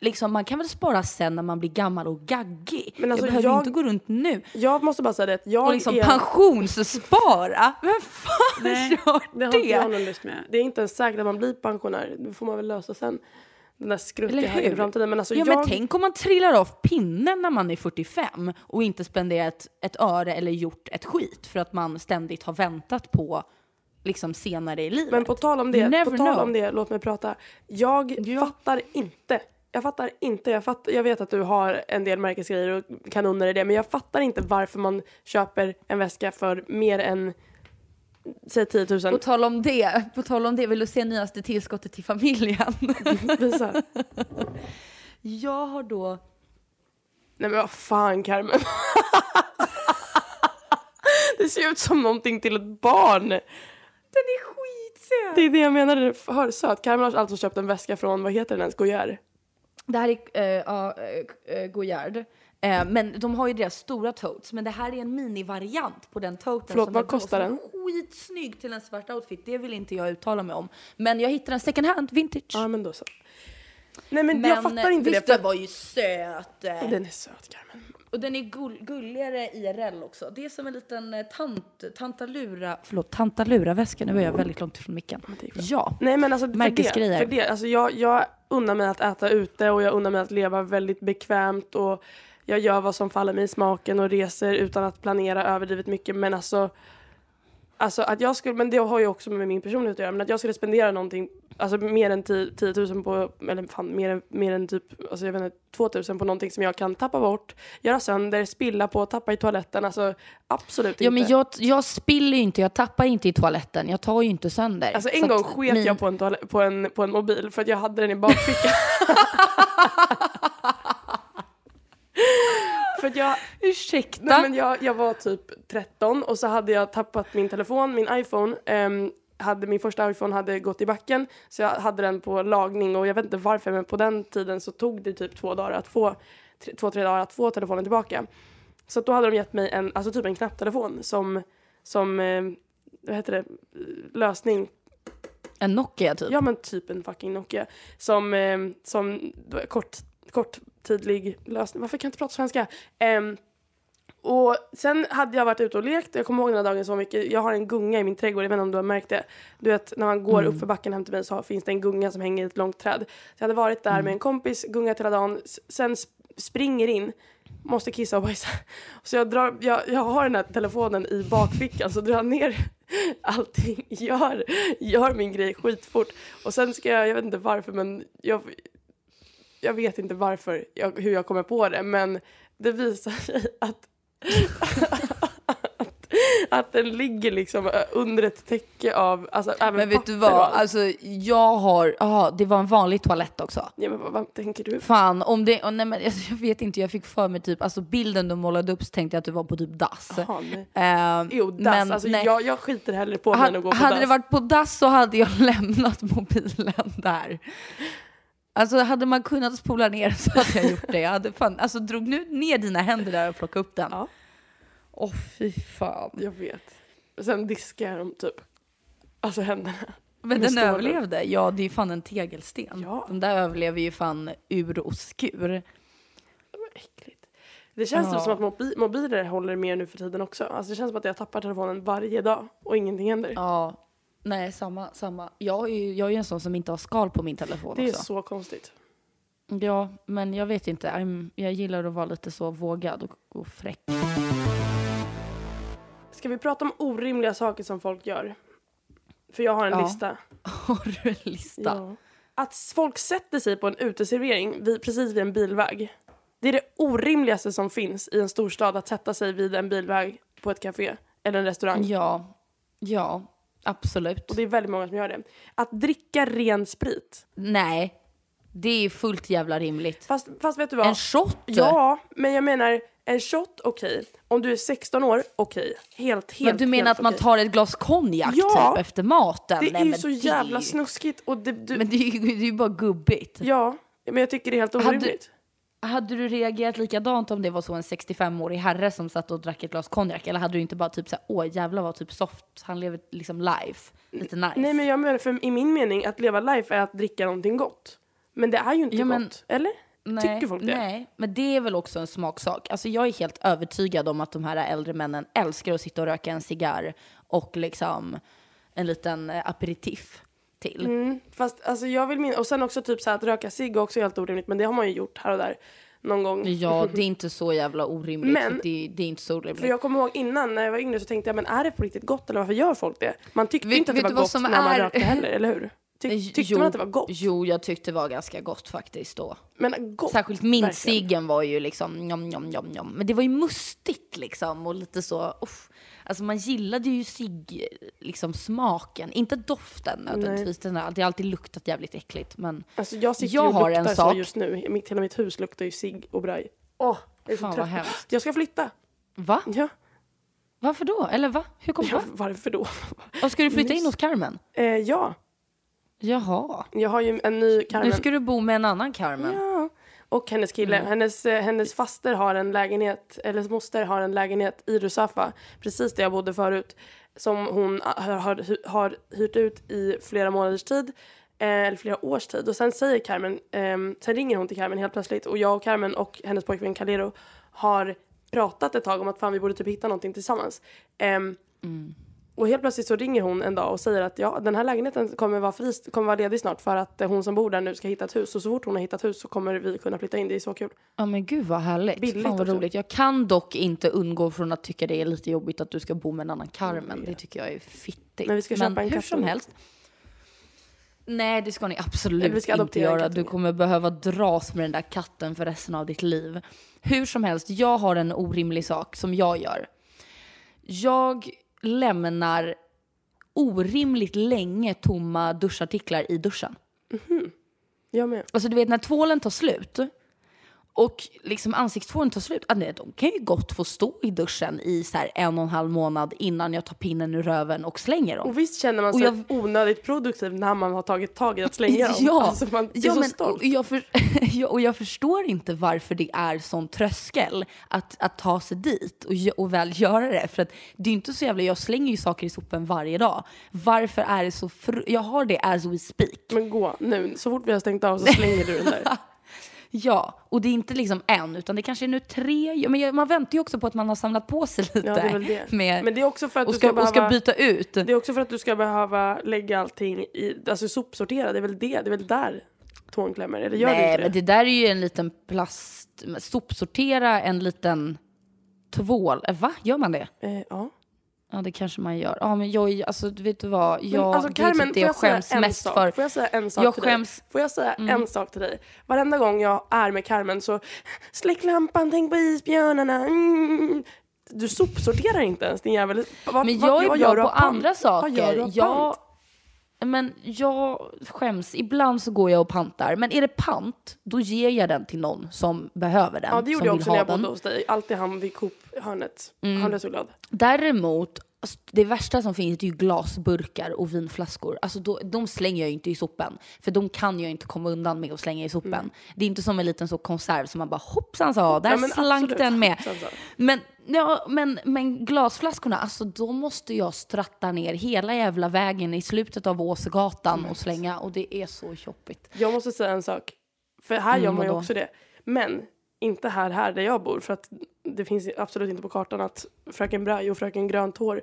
Liksom, man kan väl spara sen när man blir gammal och gaggig. Men alltså, jag behöver jag- inte gå runt nu jag måste bara säga det att jag och liksom är... pensionsspara. Vem fan Nej, gör Det har det? inte jag någon lust med. Det är inte ens säkert att man blir pensionär. Det får man väl lösa sen. Den där skrutt Eller jag har i hur? framtiden. Men alltså ja, jag... men tänk om man trillar av pinnen när man är 45 och inte spenderat ett öre eller gjort ett skit för att man ständigt har väntat på liksom senare i livet. Men på tal om det, never på tal know. om det, låt mig prata. Jag fattar inte. Jag fattar inte. Jag, fattar, jag vet att du har en del märkesgrejer och kanoner i det, men jag fattar inte varför man köper en väska för mer än säg 10 000. På tal om det, på tal om det, vill du se nyaste tillskottet till familjen? Visa. jag har då... Nej men vad fan Carmen. det ser ut som någonting till ett barn. Den är skitsöt! Det är det jag menar, hör söt. Carmen har alltså köpt en väska från, vad heter den ens, Goyer? Det här är uh, Goyard. Eh, men de har ju deras stora totes, men det här är en minivariant på den toten. Förlåt, som vad kostar är Skitsnygg till en svart outfit, det vill inte jag uttala mig om. Men jag hittade en second hand, vintage. Ja men då så. Nej men, jag fattar inte visst, det. den var ju söt. Den är söt Carmen. Och den är gull, gulligare IRL också. Det är som en liten eh, tant, tantalura, förlåt, tantalura-väska. Nu är jag väldigt långt ifrån micken. det. Ja. Nej men alltså för det, Märkesgrejer. för det alltså jag, jag unnar mig att äta ute och jag unnar mig att leva väldigt bekvämt och jag gör vad som faller mig i smaken och reser utan att planera överdrivet mycket men alltså Alltså att jag skulle, men det har ju också med min personlighet att göra, men att jag skulle spendera någonting, alltså mer än 10 10 000 på, eller fan mer, än- mer än typ, alltså jag vet inte, 2 000 på någonting som jag kan tappa bort, göra sönder, spilla på, tappa i toaletten, alltså absolut Ja, inte. men jag, jag spiller ju inte, jag tappar inte i toaletten. Jag tar ju inte sönder. Alltså Så en gång sket min- jag på en, på, en, på en mobil för att jag hade den i bakfickan. för jag, Ursäkta? nej men jag, jag var typ 13 och så hade jag tappat min telefon, min iPhone. ehm, hade, min första iPhone hade gått i backen så jag hade den på lagning och jag vet inte varför men på den tiden så tog det typ två dagar att få, tre, två, tre dagar att få telefonen tillbaka. Så då hade de gett mig en, alltså typ en knapptelefon som, som eh, vad heter det, lösning En Nokia typ? Ja men typ en fucking Nokia. Som, eh, som är kort, korttidlig lösning. Varför kan jag inte prata svenska? Ehm, och sen hade jag varit ute och lekt. Jag kommer ihåg den här dagen så mycket. Jag har en gunga i min trädgård. Jag vet inte om du har märkt det. Du vet när man går upp för backen hem till mig så finns det en gunga som hänger i ett långt träd. Så jag hade varit där med en kompis, gungat hela dagen. Sen sp- springer in. Måste kissa och bajsa. Så jag, drar, jag, jag har den här telefonen i bakfickan så drar ner allting. Gör, gör min grej skitfort. Och sen ska jag, jag vet inte varför men jag, jag vet inte varför, jag, hur jag kommer på det men det visar sig att, att, att den ligger liksom ö, under ett täcke av, alltså även Men vet du vad, allt. alltså jag har, ja det var en vanlig toalett också. Ja, men vad, vad tänker du? Fan, om det, oh, nej men alltså, jag vet inte, jag fick för mig typ, alltså bilden du målade upp så tänkte jag att du var på typ dass. Jaha, nej. Ehm, Jo, dass. men alltså, nej. jag, jag skiter hellre på mig än att gå Hade, på hade dass. det varit på dass så hade jag lämnat mobilen där. Alltså hade man kunnat spola ner så hade jag gjort det. Jag hade fan, alltså drog nu ner dina händer där och plocka upp den. Ja. Åh fy fan. Jag vet. Sen diskar dem typ. Alltså händerna. Men den överlevde. Ja, det är fan en tegelsten. Ja. Den där överlever ju fan ur och skur. Det var äckligt. Det känns Ja. typ som att mobi- mobiler håller mer nu för tiden också. Alltså det känns som att jag tappar telefonen varje dag och ingenting händer. Ja. Nej, samma, samma. Jag är ju jag är ju en sån som inte har skal på min telefon det är också. så konstigt. Ja, men jag vet inte. I'm, jag gillar att vara lite så vågad och, och fräck. Ska vi prata om orimliga saker som folk gör? För jag har en Ja. lista. Har du en lista? Ja. Att s- folk sätter sig på en uteservering vid, precis vid en bilväg. Det är det orimligaste som finns i en storstad att sätta sig vid en bilväg på ett café eller en restaurang. Ja, ja, absolut. Och det är väldigt många som gör det. Att dricka ren sprit. Nej, det är fullt jävla rimligt. Fast, fast vet du vad? En shot? Ja, men jag menar en shot, okej. Om du är 16 år, okej. Helt, helt, Men du menar helt att man tar ett glas konjak Ja, typ efter maten? Det Nej, är ju så det jävla snuskigt och det, du, Men det är ju det är bara gubbigt. Ja, men jag tycker det är helt orimligt. Hade du reagerat likadant om det var så en 65-årig herre som satt och drack ett glas konjak? Eller hade du inte bara typ såhär, åh jävlar vad typ soft, han lever liksom life, lite nice? Nej men jag menar, för i min mening, att leva life är att dricka någonting gott. Men det är ju inte Ja, men- gott, eller? Nej, Tycker folk det? Nej, men det är väl också en smaksak. Alltså jag är helt övertygad om att de här äldre männen älskar att sitta och röka en cigarr och liksom en liten eh, aperitif till. Mm, fast alltså jag vill min- och sen också typ så här att röka cigg är också helt orimligt, men det har man ju gjort här och där någon gång. Ja, det är inte så jävla orimligt. Men- det, det är inte så orimligt. För jag kommer ihåg innan när jag var yngre så tänkte jag, men är det på riktigt gott eller varför gör folk det? Man tyckte Vet- inte att det var gott när man är- rökte heller, eller hur? Ty- tyckte jo, man att det var gott? Jo, jag tyckte det var ganska gott faktiskt då. Men gott? Särskilt mintciggen var ju liksom njom, njom, njom, njom. Men det var ju mustigt liksom och lite så, uff. Alltså man gillade ju cigg, liksom smaken, inte doften nödvändigtvis. Den har det har alltid luktat jävligt äckligt men Alltså jag sitter Jag ju och har en sak. just nu. Mitt, hela mitt hus luktar ju cigg och braj. Åh, jag är så Fan, vad trött. hemskt. Jag ska flytta. va? Ja. Varför då? Eller va? Hur kom ja va? varför då? Och ska du flytta in hos Carmen? Eh, ja, Jaha. jag har ju en ny Carmen. Nu ska du bo med en annan Carmen. Ja. Och hennes kille. Mm. Hennes, eh, hennes faster har en lägenhet, eller moster har en lägenhet i Rusafa, precis där jag bodde förut, som hon har, har, har hyrt ut i flera månaders tid, eh, eller flera års tid. Och sen säger Carmen, ehm, sen ringer hon till Carmen helt plötsligt och jag och Carmen och hennes pojkvän Calero har pratat ett tag om att fan vi borde typ hitta någonting tillsammans. Ehm, Och helt plötsligt så ringer hon en dag och säger att ja, den här lägenheten kommer vara, fri, kommer vara ledig snart för att hon som bor där nu ska hitta ett hus. Och så fort hon har hittat hus så kommer vi kunna flytta in. Det är så kul. Ja men gud vad härligt. Billigt Fan vad också. roligt. Jag kan dock inte undgå från att tycka det är lite jobbigt att du ska bo med en annan Carmen. Det tycker jag är fittigt. Men vi ska köpa en hur som helst. Nej det ska ni absolut ska inte göra. Du kommer behöva dras med den där katten för resten av ditt liv. Hur som helst, jag har en orimlig sak som jag gör. Jag lämnar orimligt länge tomma duschartiklar i duschen. Jag med. Alltså du vet när tvålen tar slut och liksom ansiktstvålen tar slut, ah, nej, de kan ju gott få stå i duschen i så en och en halv månad innan jag tar pinnen ur röven och slänger dem. Och visst känner man sig jag- onödigt produktiv när man har tagit tag i att slänga dem. Ja, Alltså man är ja så men, stolt. och, jag för, och jag förstår inte varför det är sån tröskel att, att ta sig dit och, och väl göra det. För att det är inte så jävla, jag slänger ju saker i sopen varje dag. Varför är det så, fr- jag har det as we speak. Men gå nu, så fort vi har stängt av så slänger du den där. Ja, och det är inte liksom en, utan det kanske är nu tre. Men man väntar ju också på att man har samlat på sig lite. Ja, det är väl det. Med, Men det är också för att och, du ska, ska, och ska behöva... byta ut. Det är också för att du ska behöva lägga allting i, alltså sopsortera, det är väl det, det är väl där tån klämmer, eller gör Nej, inte men det? det där är ju en liten plast... Sopsortera en liten tvål. Eh, Va? Gör man det? Eh, ja. Ja, det kanske man gör. Ja, men jag, alltså vet du vad? Men Jag, alltså det är Carmen, typ det jag jag säga skäms en mest sak? för. Får jag säga en sak Jag till skäms- dig? Får jag säga en sak till dig? Varenda gång jag är med Carmen så släck lampan, tänk på isbjörnarna. Mm. du sopsorterar inte ens din jävel. Vad, Men jag är vad gör bra på andra Vad gör du saker. av Jag, pant? Men jag skäms. Ibland så går jag och pantar. Men är det pant, då ger jag den till någon som behöver den. Ja det gjorde jag också när jag bodde hos dig. Alltid han vid Coop-hörnet. Mm. Han blev så glad. Däremot, alltså, det värsta som finns är ju glasburkar och vinflaskor. Alltså, då, de slänger jag ju inte i sopen. För de kan jag inte komma undan med att slänga i sopen. Det är inte som en liten så konserv som man bara hoppsan sa, där Ja, slank absolut. den med. Men, ja, men, men glasflaskorna, alltså då måste jag stratta ner hela jävla vägen i slutet av Åsgatan och slänga. Och det är så jobbigt. Jag måste säga en sak. För här gör Mm, man ju också det. Men inte här, här där jag bor. För att det finns absolut inte på kartan att fröken Braj och fröken Grönt hår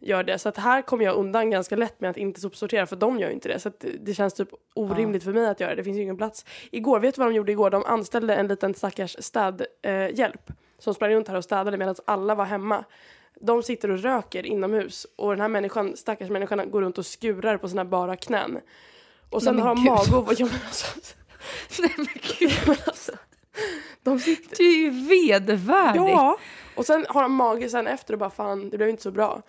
gör det. Så att här kommer jag undan ganska lätt med att inte sopsortera. För de gör ju inte det. Så att det- känns typ orimligt för mig att göra det. Det finns ju ingen plats. Igår, vet du vad de gjorde igår? De anställde en liten stackars städhjälp. Eh, som sprang runt här och städade medan alla var hemma. De sitter och röker inomhus. Och den här människan, stackars människan går runt och skurar på sina bara knän. Och sen men har de och... Ja, men alltså, Nej men gud. men alltså, de sitter... Det är ju vedervärdigt. Ja! Och sen har de mage sen efter och bara fan, det blev inte så bra.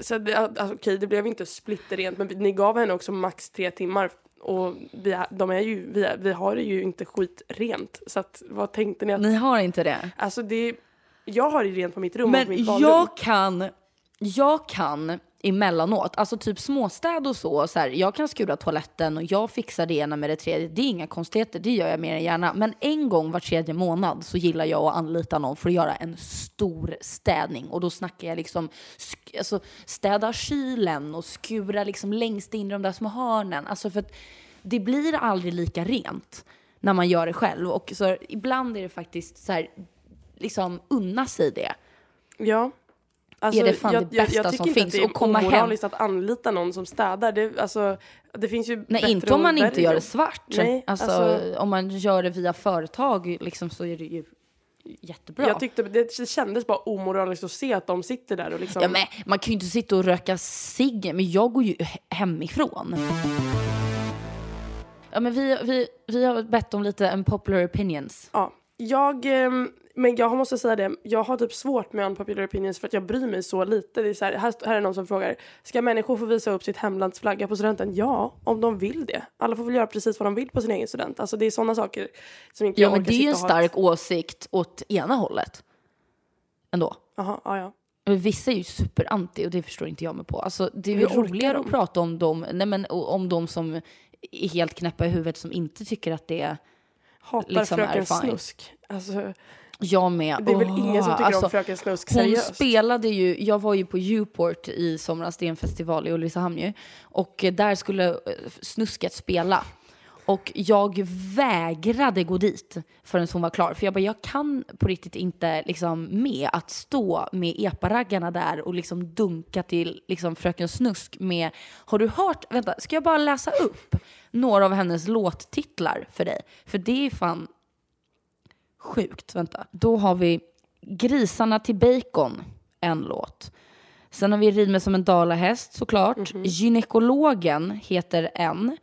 Så det, alltså, okej, det blev inte splitterrent men ni gav henne också max tre timmar och vi, de är ju, vi, vi har det ju inte skitrent. Så att, vad tänkte ni att... Ni har inte det? Alltså det, jag har det rent på mitt rum och på Men mitt badrum. jag kan, jag kan emellanåt, alltså typ småstäd och så, så här, jag kan skura toaletten och jag fixar det ena med det tredje. Det är inga konstigheter, det gör jag mer än gärna. Men en gång var tredje månad så gillar jag att anlita någon för att göra en stor städning. Och då snackar jag liksom, sk- alltså, städa kylen och skura liksom längst in i de där små hörnen. Alltså för att det blir aldrig lika rent när man gör det själv. Och så ibland är det faktiskt så här, liksom unna sig det. Ja. Alltså, Är det fan jag, det jag, bästa jag tycker som inte finns? att det är Och komma hem. omoraliskt att anlita någon som städar. Det, alltså, det finns ju Nej, inte om man inte gör det svart. Nej, alltså, alltså- om man gör det via företag liksom, så är det ju jättebra. Jag tyckte det kändes bara omoraliskt att se att de sitter där och liksom... ja, men man kan ju inte sitta och röka cigg, men jag går ju he- hemifrån. Ja, men vi, vi, vi har bett om lite unpopular opinions. Ja, jag, ehm, men jag måste säga det, jag har typ svårt med unpopular opinions för att jag bryr mig så lite. Det är så här, här, här är någon som frågar, ska människor få visa upp sitt hemlands flagga på studenten? Ja, om de vill det. Alla får väl göra precis vad de vill på sin egen student. Alltså det är sådana saker som inte Ja, jag men orkar det är ju en sitta ha ett- stark åsikt åt ena hållet. Ändå. Jaha, ja, ja. Men Vissa är ju superanti och det förstår inte jag mig på. Alltså, det är ju roligare de? att prata om dem, nej, men, om de som är helt knäppa i huvudet som inte tycker att det är Hatar Liksom Fröken. Snusk. Alltså, jag med. det är väl Åh, ingen som tycker alltså, om Fröken Snusk Hon seriöst? spelade ju, jag var ju på Uport i somras, det är en festival i Ulricehamn ju. Och där skulle eh, Snusket spela. Och jag vägrade gå dit förrän hon var klar. För jag bara, jag kan på riktigt inte liksom med att stå med eparaggarna där och liksom dunka till liksom Fröken Snusk med, har du hört, vänta, ska jag bara läsa upp några av hennes låttitlar för dig? För det är fan sjukt. Vänta. Då har vi Grisarna till bacon, en låt. Sen har vi Rid mig som en dalahäst såklart. Gynekologen heter en.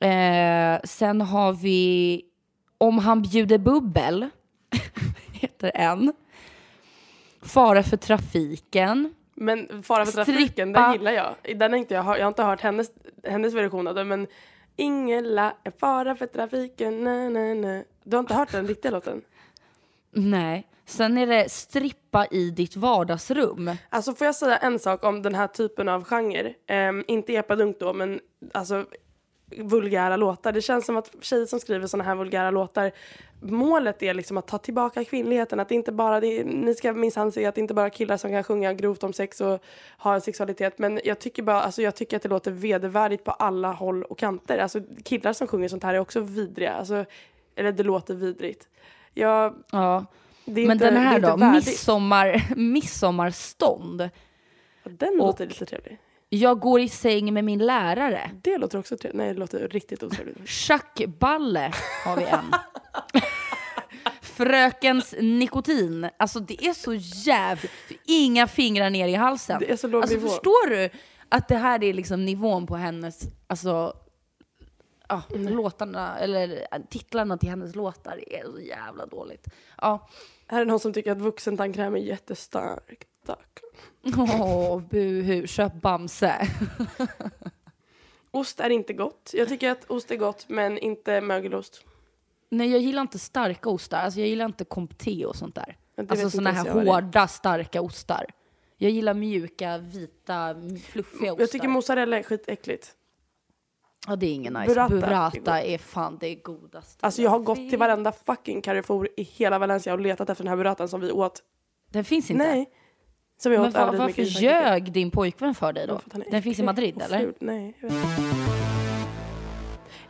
Eh, sen har vi Om han bjuder bubbel, heter en. Fara för trafiken. Men Fara för trafiken, Strippa. den gillar jag. Den har inte jag, hört- jag har inte hört hennes, hennes version av den, men Ingela är fara för trafiken, na, na, na. Du har inte hört den riktiga låten? Nej. Sen är det Strippa i ditt vardagsrum. Alltså får jag säga en sak om den här typen av genre? Ehm, inte epadunk då, men alltså vulgära låtar. Det känns som att tjejer som skriver såna här vulgära låtar, målet är liksom att ta tillbaka kvinnligheten. Att inte bara, det ni ska minsann se att det inte bara är killar som kan sjunga grovt om sex och ha en sexualitet. Men jag tycker bara, alltså jag tycker att det låter vedervärdigt på alla håll och kanter. Alltså killar som sjunger sånt här är också vidriga. Alltså, eller det låter vidrigt. Jag, Ja. Men inte, den här då, midsommar, midsommarstånd. Den låter lite trevlig. Jag går i säng med min lärare. Det låter också trevligt. Nej, det låter riktigt otrevligt. Schackballe har vi en. Frökens nikotin. Alltså det är så jävligt. Inga fingrar ner i halsen. Det är så låg alltså, nivå. Förstår du att det här är liksom nivån på hennes, alltså, ja, låtarna, eller titlarna till hennes låtar är så jävla dåligt. Ja. Här är någon som tycker att vuxentandkräm är jättestarkt. Tack. Åh, buhu, köp Bamse. Ost är inte gott. Jag tycker att ost är gott, men inte mögelost. Nej, jag gillar inte starka ostar. Alltså jag gillar inte comté och sånt där. Ja, Alltså såna här hårda, starka ostar. Jag gillar mjuka, vita, fluffiga ostar. Jag tycker mozzarella är skitäckligt. Ja, det är ingen nice. Burrata Burrata, är är, fan det godaste. Alltså jag har gått till varenda fucking Carrefour i hela Valencia och letat efter den här burratan som vi åt. Den finns inte? Nej. Som Men åt var, varför ljög din pojkvän för dig då? För Den finns i Madrid eller? Nej, jag.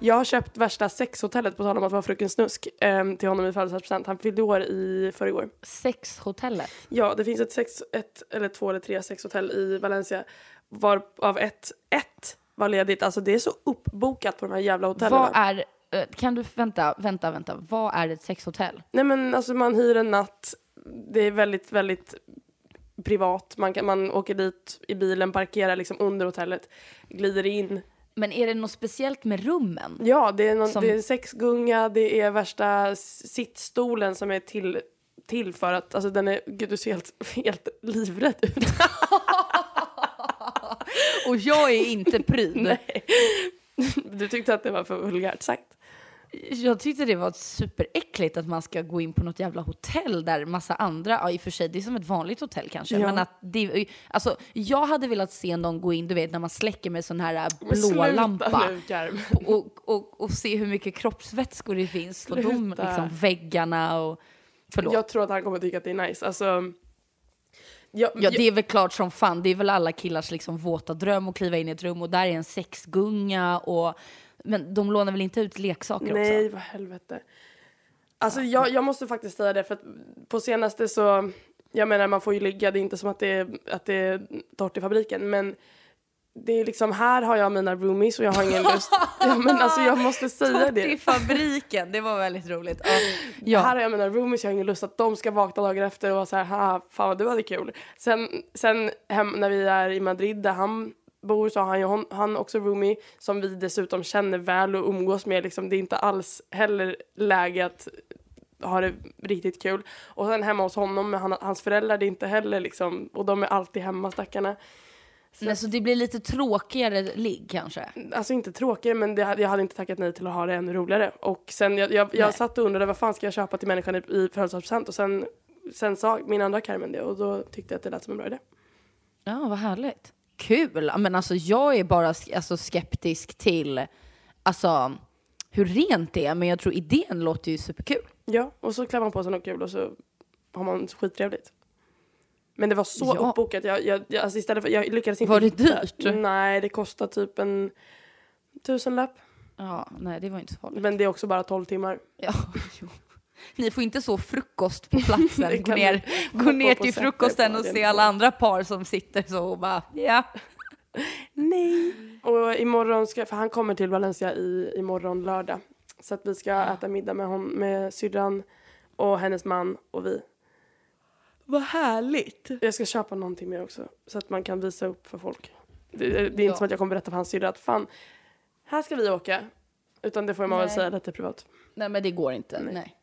Jag har köpt värsta sexhotellet på tal om att vara fröken Snusk eh, till honom i födelsedagspresent. Han fyllde år i förrgår. Sexhotellet? Ja, det finns ett, sex, ett eller två eller tre sexhotell i Valencia. Varav ett, ett var ledigt. Alltså det är så uppbokat på de här jävla hotellen. Vad är, eh, kan du, vänta, vänta, vänta. Vad är ett sexhotell? Nej men alltså man hyr en natt. Det är väldigt, väldigt privat. Man, kan, man åker dit i bilen, parkerar liksom under hotellet, glider in. Men är det något speciellt med rummen? Ja, det är, någon, Som- det är sexgunga, det är värsta sittstolen som är till, till för att, alltså den är, gud du ser helt, helt livrädd ut. Och jag är inte pryd. Nej. Du tyckte att det var för vulgärt sagt. Jag tyckte det var superäckligt att man ska gå in på något jävla hotell där massa andra, ja i och för sig det är som ett vanligt hotell kanske, Ja. men att det, alltså jag hade velat se någon gå in, du vet när man släcker med sån här blå lampa Carmen. och, och, och se hur mycket kroppsvätskor det finns på de liksom, väggarna och, förlåt. Jag tror att han kommer tycka att det är nice. Alltså, jag, Ja, det är väl klart som fan. Det är väl alla killars liksom våta dröm att kliva in i ett rum och där är en sexgunga och... Men de lånar väl inte ut leksaker Nej, också? vad helvete. Alltså jag, jag måste faktiskt säga det för att på senaste så, jag menar man får ju ligga, det är inte som att det är, att det är torrt i fabriken men det är liksom här har jag mina roomies och jag har ingen lust. Ja, men alltså jag måste säga I det. fabriken, det var väldigt roligt. Ja. Här ja. har jag mina roomies, jag har ingen lust att de ska vakna dagen efter och vara så här, "Haha, fan vad du hade kul. Sen, sen hem, när vi är i Madrid där han bor så har han ju han också roomie som vi dessutom känner väl och umgås med. Liksom, det är inte alls heller läge att ha det riktigt kul. Och sen hemma hos honom med han, hans föräldrar, det är inte heller liksom, och de är alltid hemma stackarna. Så, Nej, så det blir lite tråkigare ligg kanske? Alltså inte tråkigare men det, jag hade inte tackat nej till att ha det ännu roligare. Och sen jag, jag, jag satt och undrade vad fan ska jag köpa till människan i, i födelsedagspresent och sen, sen sa min andra Carmen det och då tyckte jag att det lät som en bra idé. Ja, vad härligt. Kul! Men alltså jag är bara alltså, skeptisk till alltså, hur rent det är, men jag tror idén låter ju superkul. Ja, och så klär man på sig något kul och så har man skittrevligt. Men det var så Ja. uppbokat. Jag, jag, jag, alltså istället för, jag lyckades inte Var det dyrt? Nej, det kostar typ en tusenlapp. Ja, nej det var inte så farligt. Men det är också bara 12 timmar. Ja, jo. Ni får inte så frukost på platsen. Gå ner, gå gå ner till frukosten och se alla andra par som sitter så och bara ja. Nej. Och imorgon ska, för han kommer till Valencia i, imorgon lördag. Så att vi ska äta middag med, hon, med syrran och hennes man och vi. Vad härligt. Jag ska köpa någonting mer också så att man kan visa upp för folk. Det, det är inte Ja. som att jag kommer berätta för hans syrra att fan, här ska vi åka. Utan det får man väl Nej. säga lite privat. Nej men det går inte. Nej. Nej.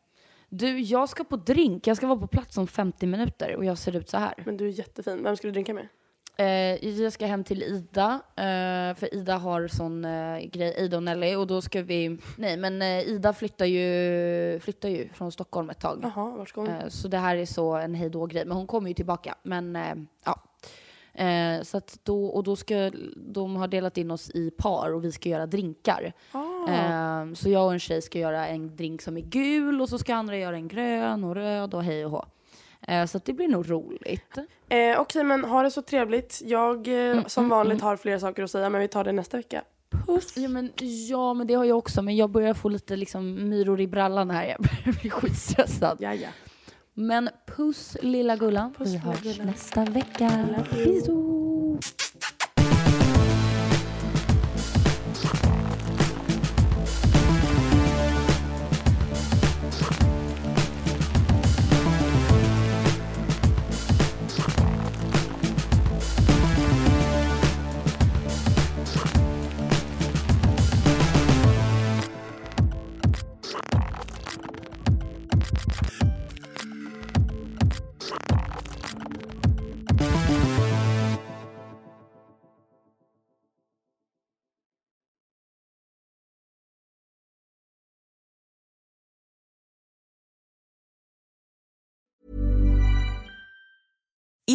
Du, jag ska på drink. Jag ska vara på plats om 50 minuter och jag ser ut så här. Men du är jättefin. Vem ska du drinka med? Eh, jag ska hem till Ida, eh, för Ida har sån eh, grej, Ida och Nelly, och då ska vi... Nej, men eh, Ida flyttar ju, flyttar ju från Stockholm ett tag. Jaha, vart ska hon? Eh, så det här är så en hejdå-grej, men hon kommer ju tillbaka. Men eh, ja. Så då, och då ska, de har delat in oss i par och vi ska göra drinkar. Ah. Eh, så jag och en tjej ska göra en drink som är gul och så ska andra göra en grön och röd och hej och hå. Eh, så att det blir nog roligt. Eh, Okej, men ha det så trevligt. Jag eh, Mm, som vanligt har fler saker att säga men vi tar det nästa vecka. Puss! Ja men, ja, men det har jag också. Men jag börjar få lite liksom, myror i brallan här. Jag börjar bli skitstressad. Ja, ja. Men puss lilla Gullan. Puss, Vi hörs nästa vecka. Biså.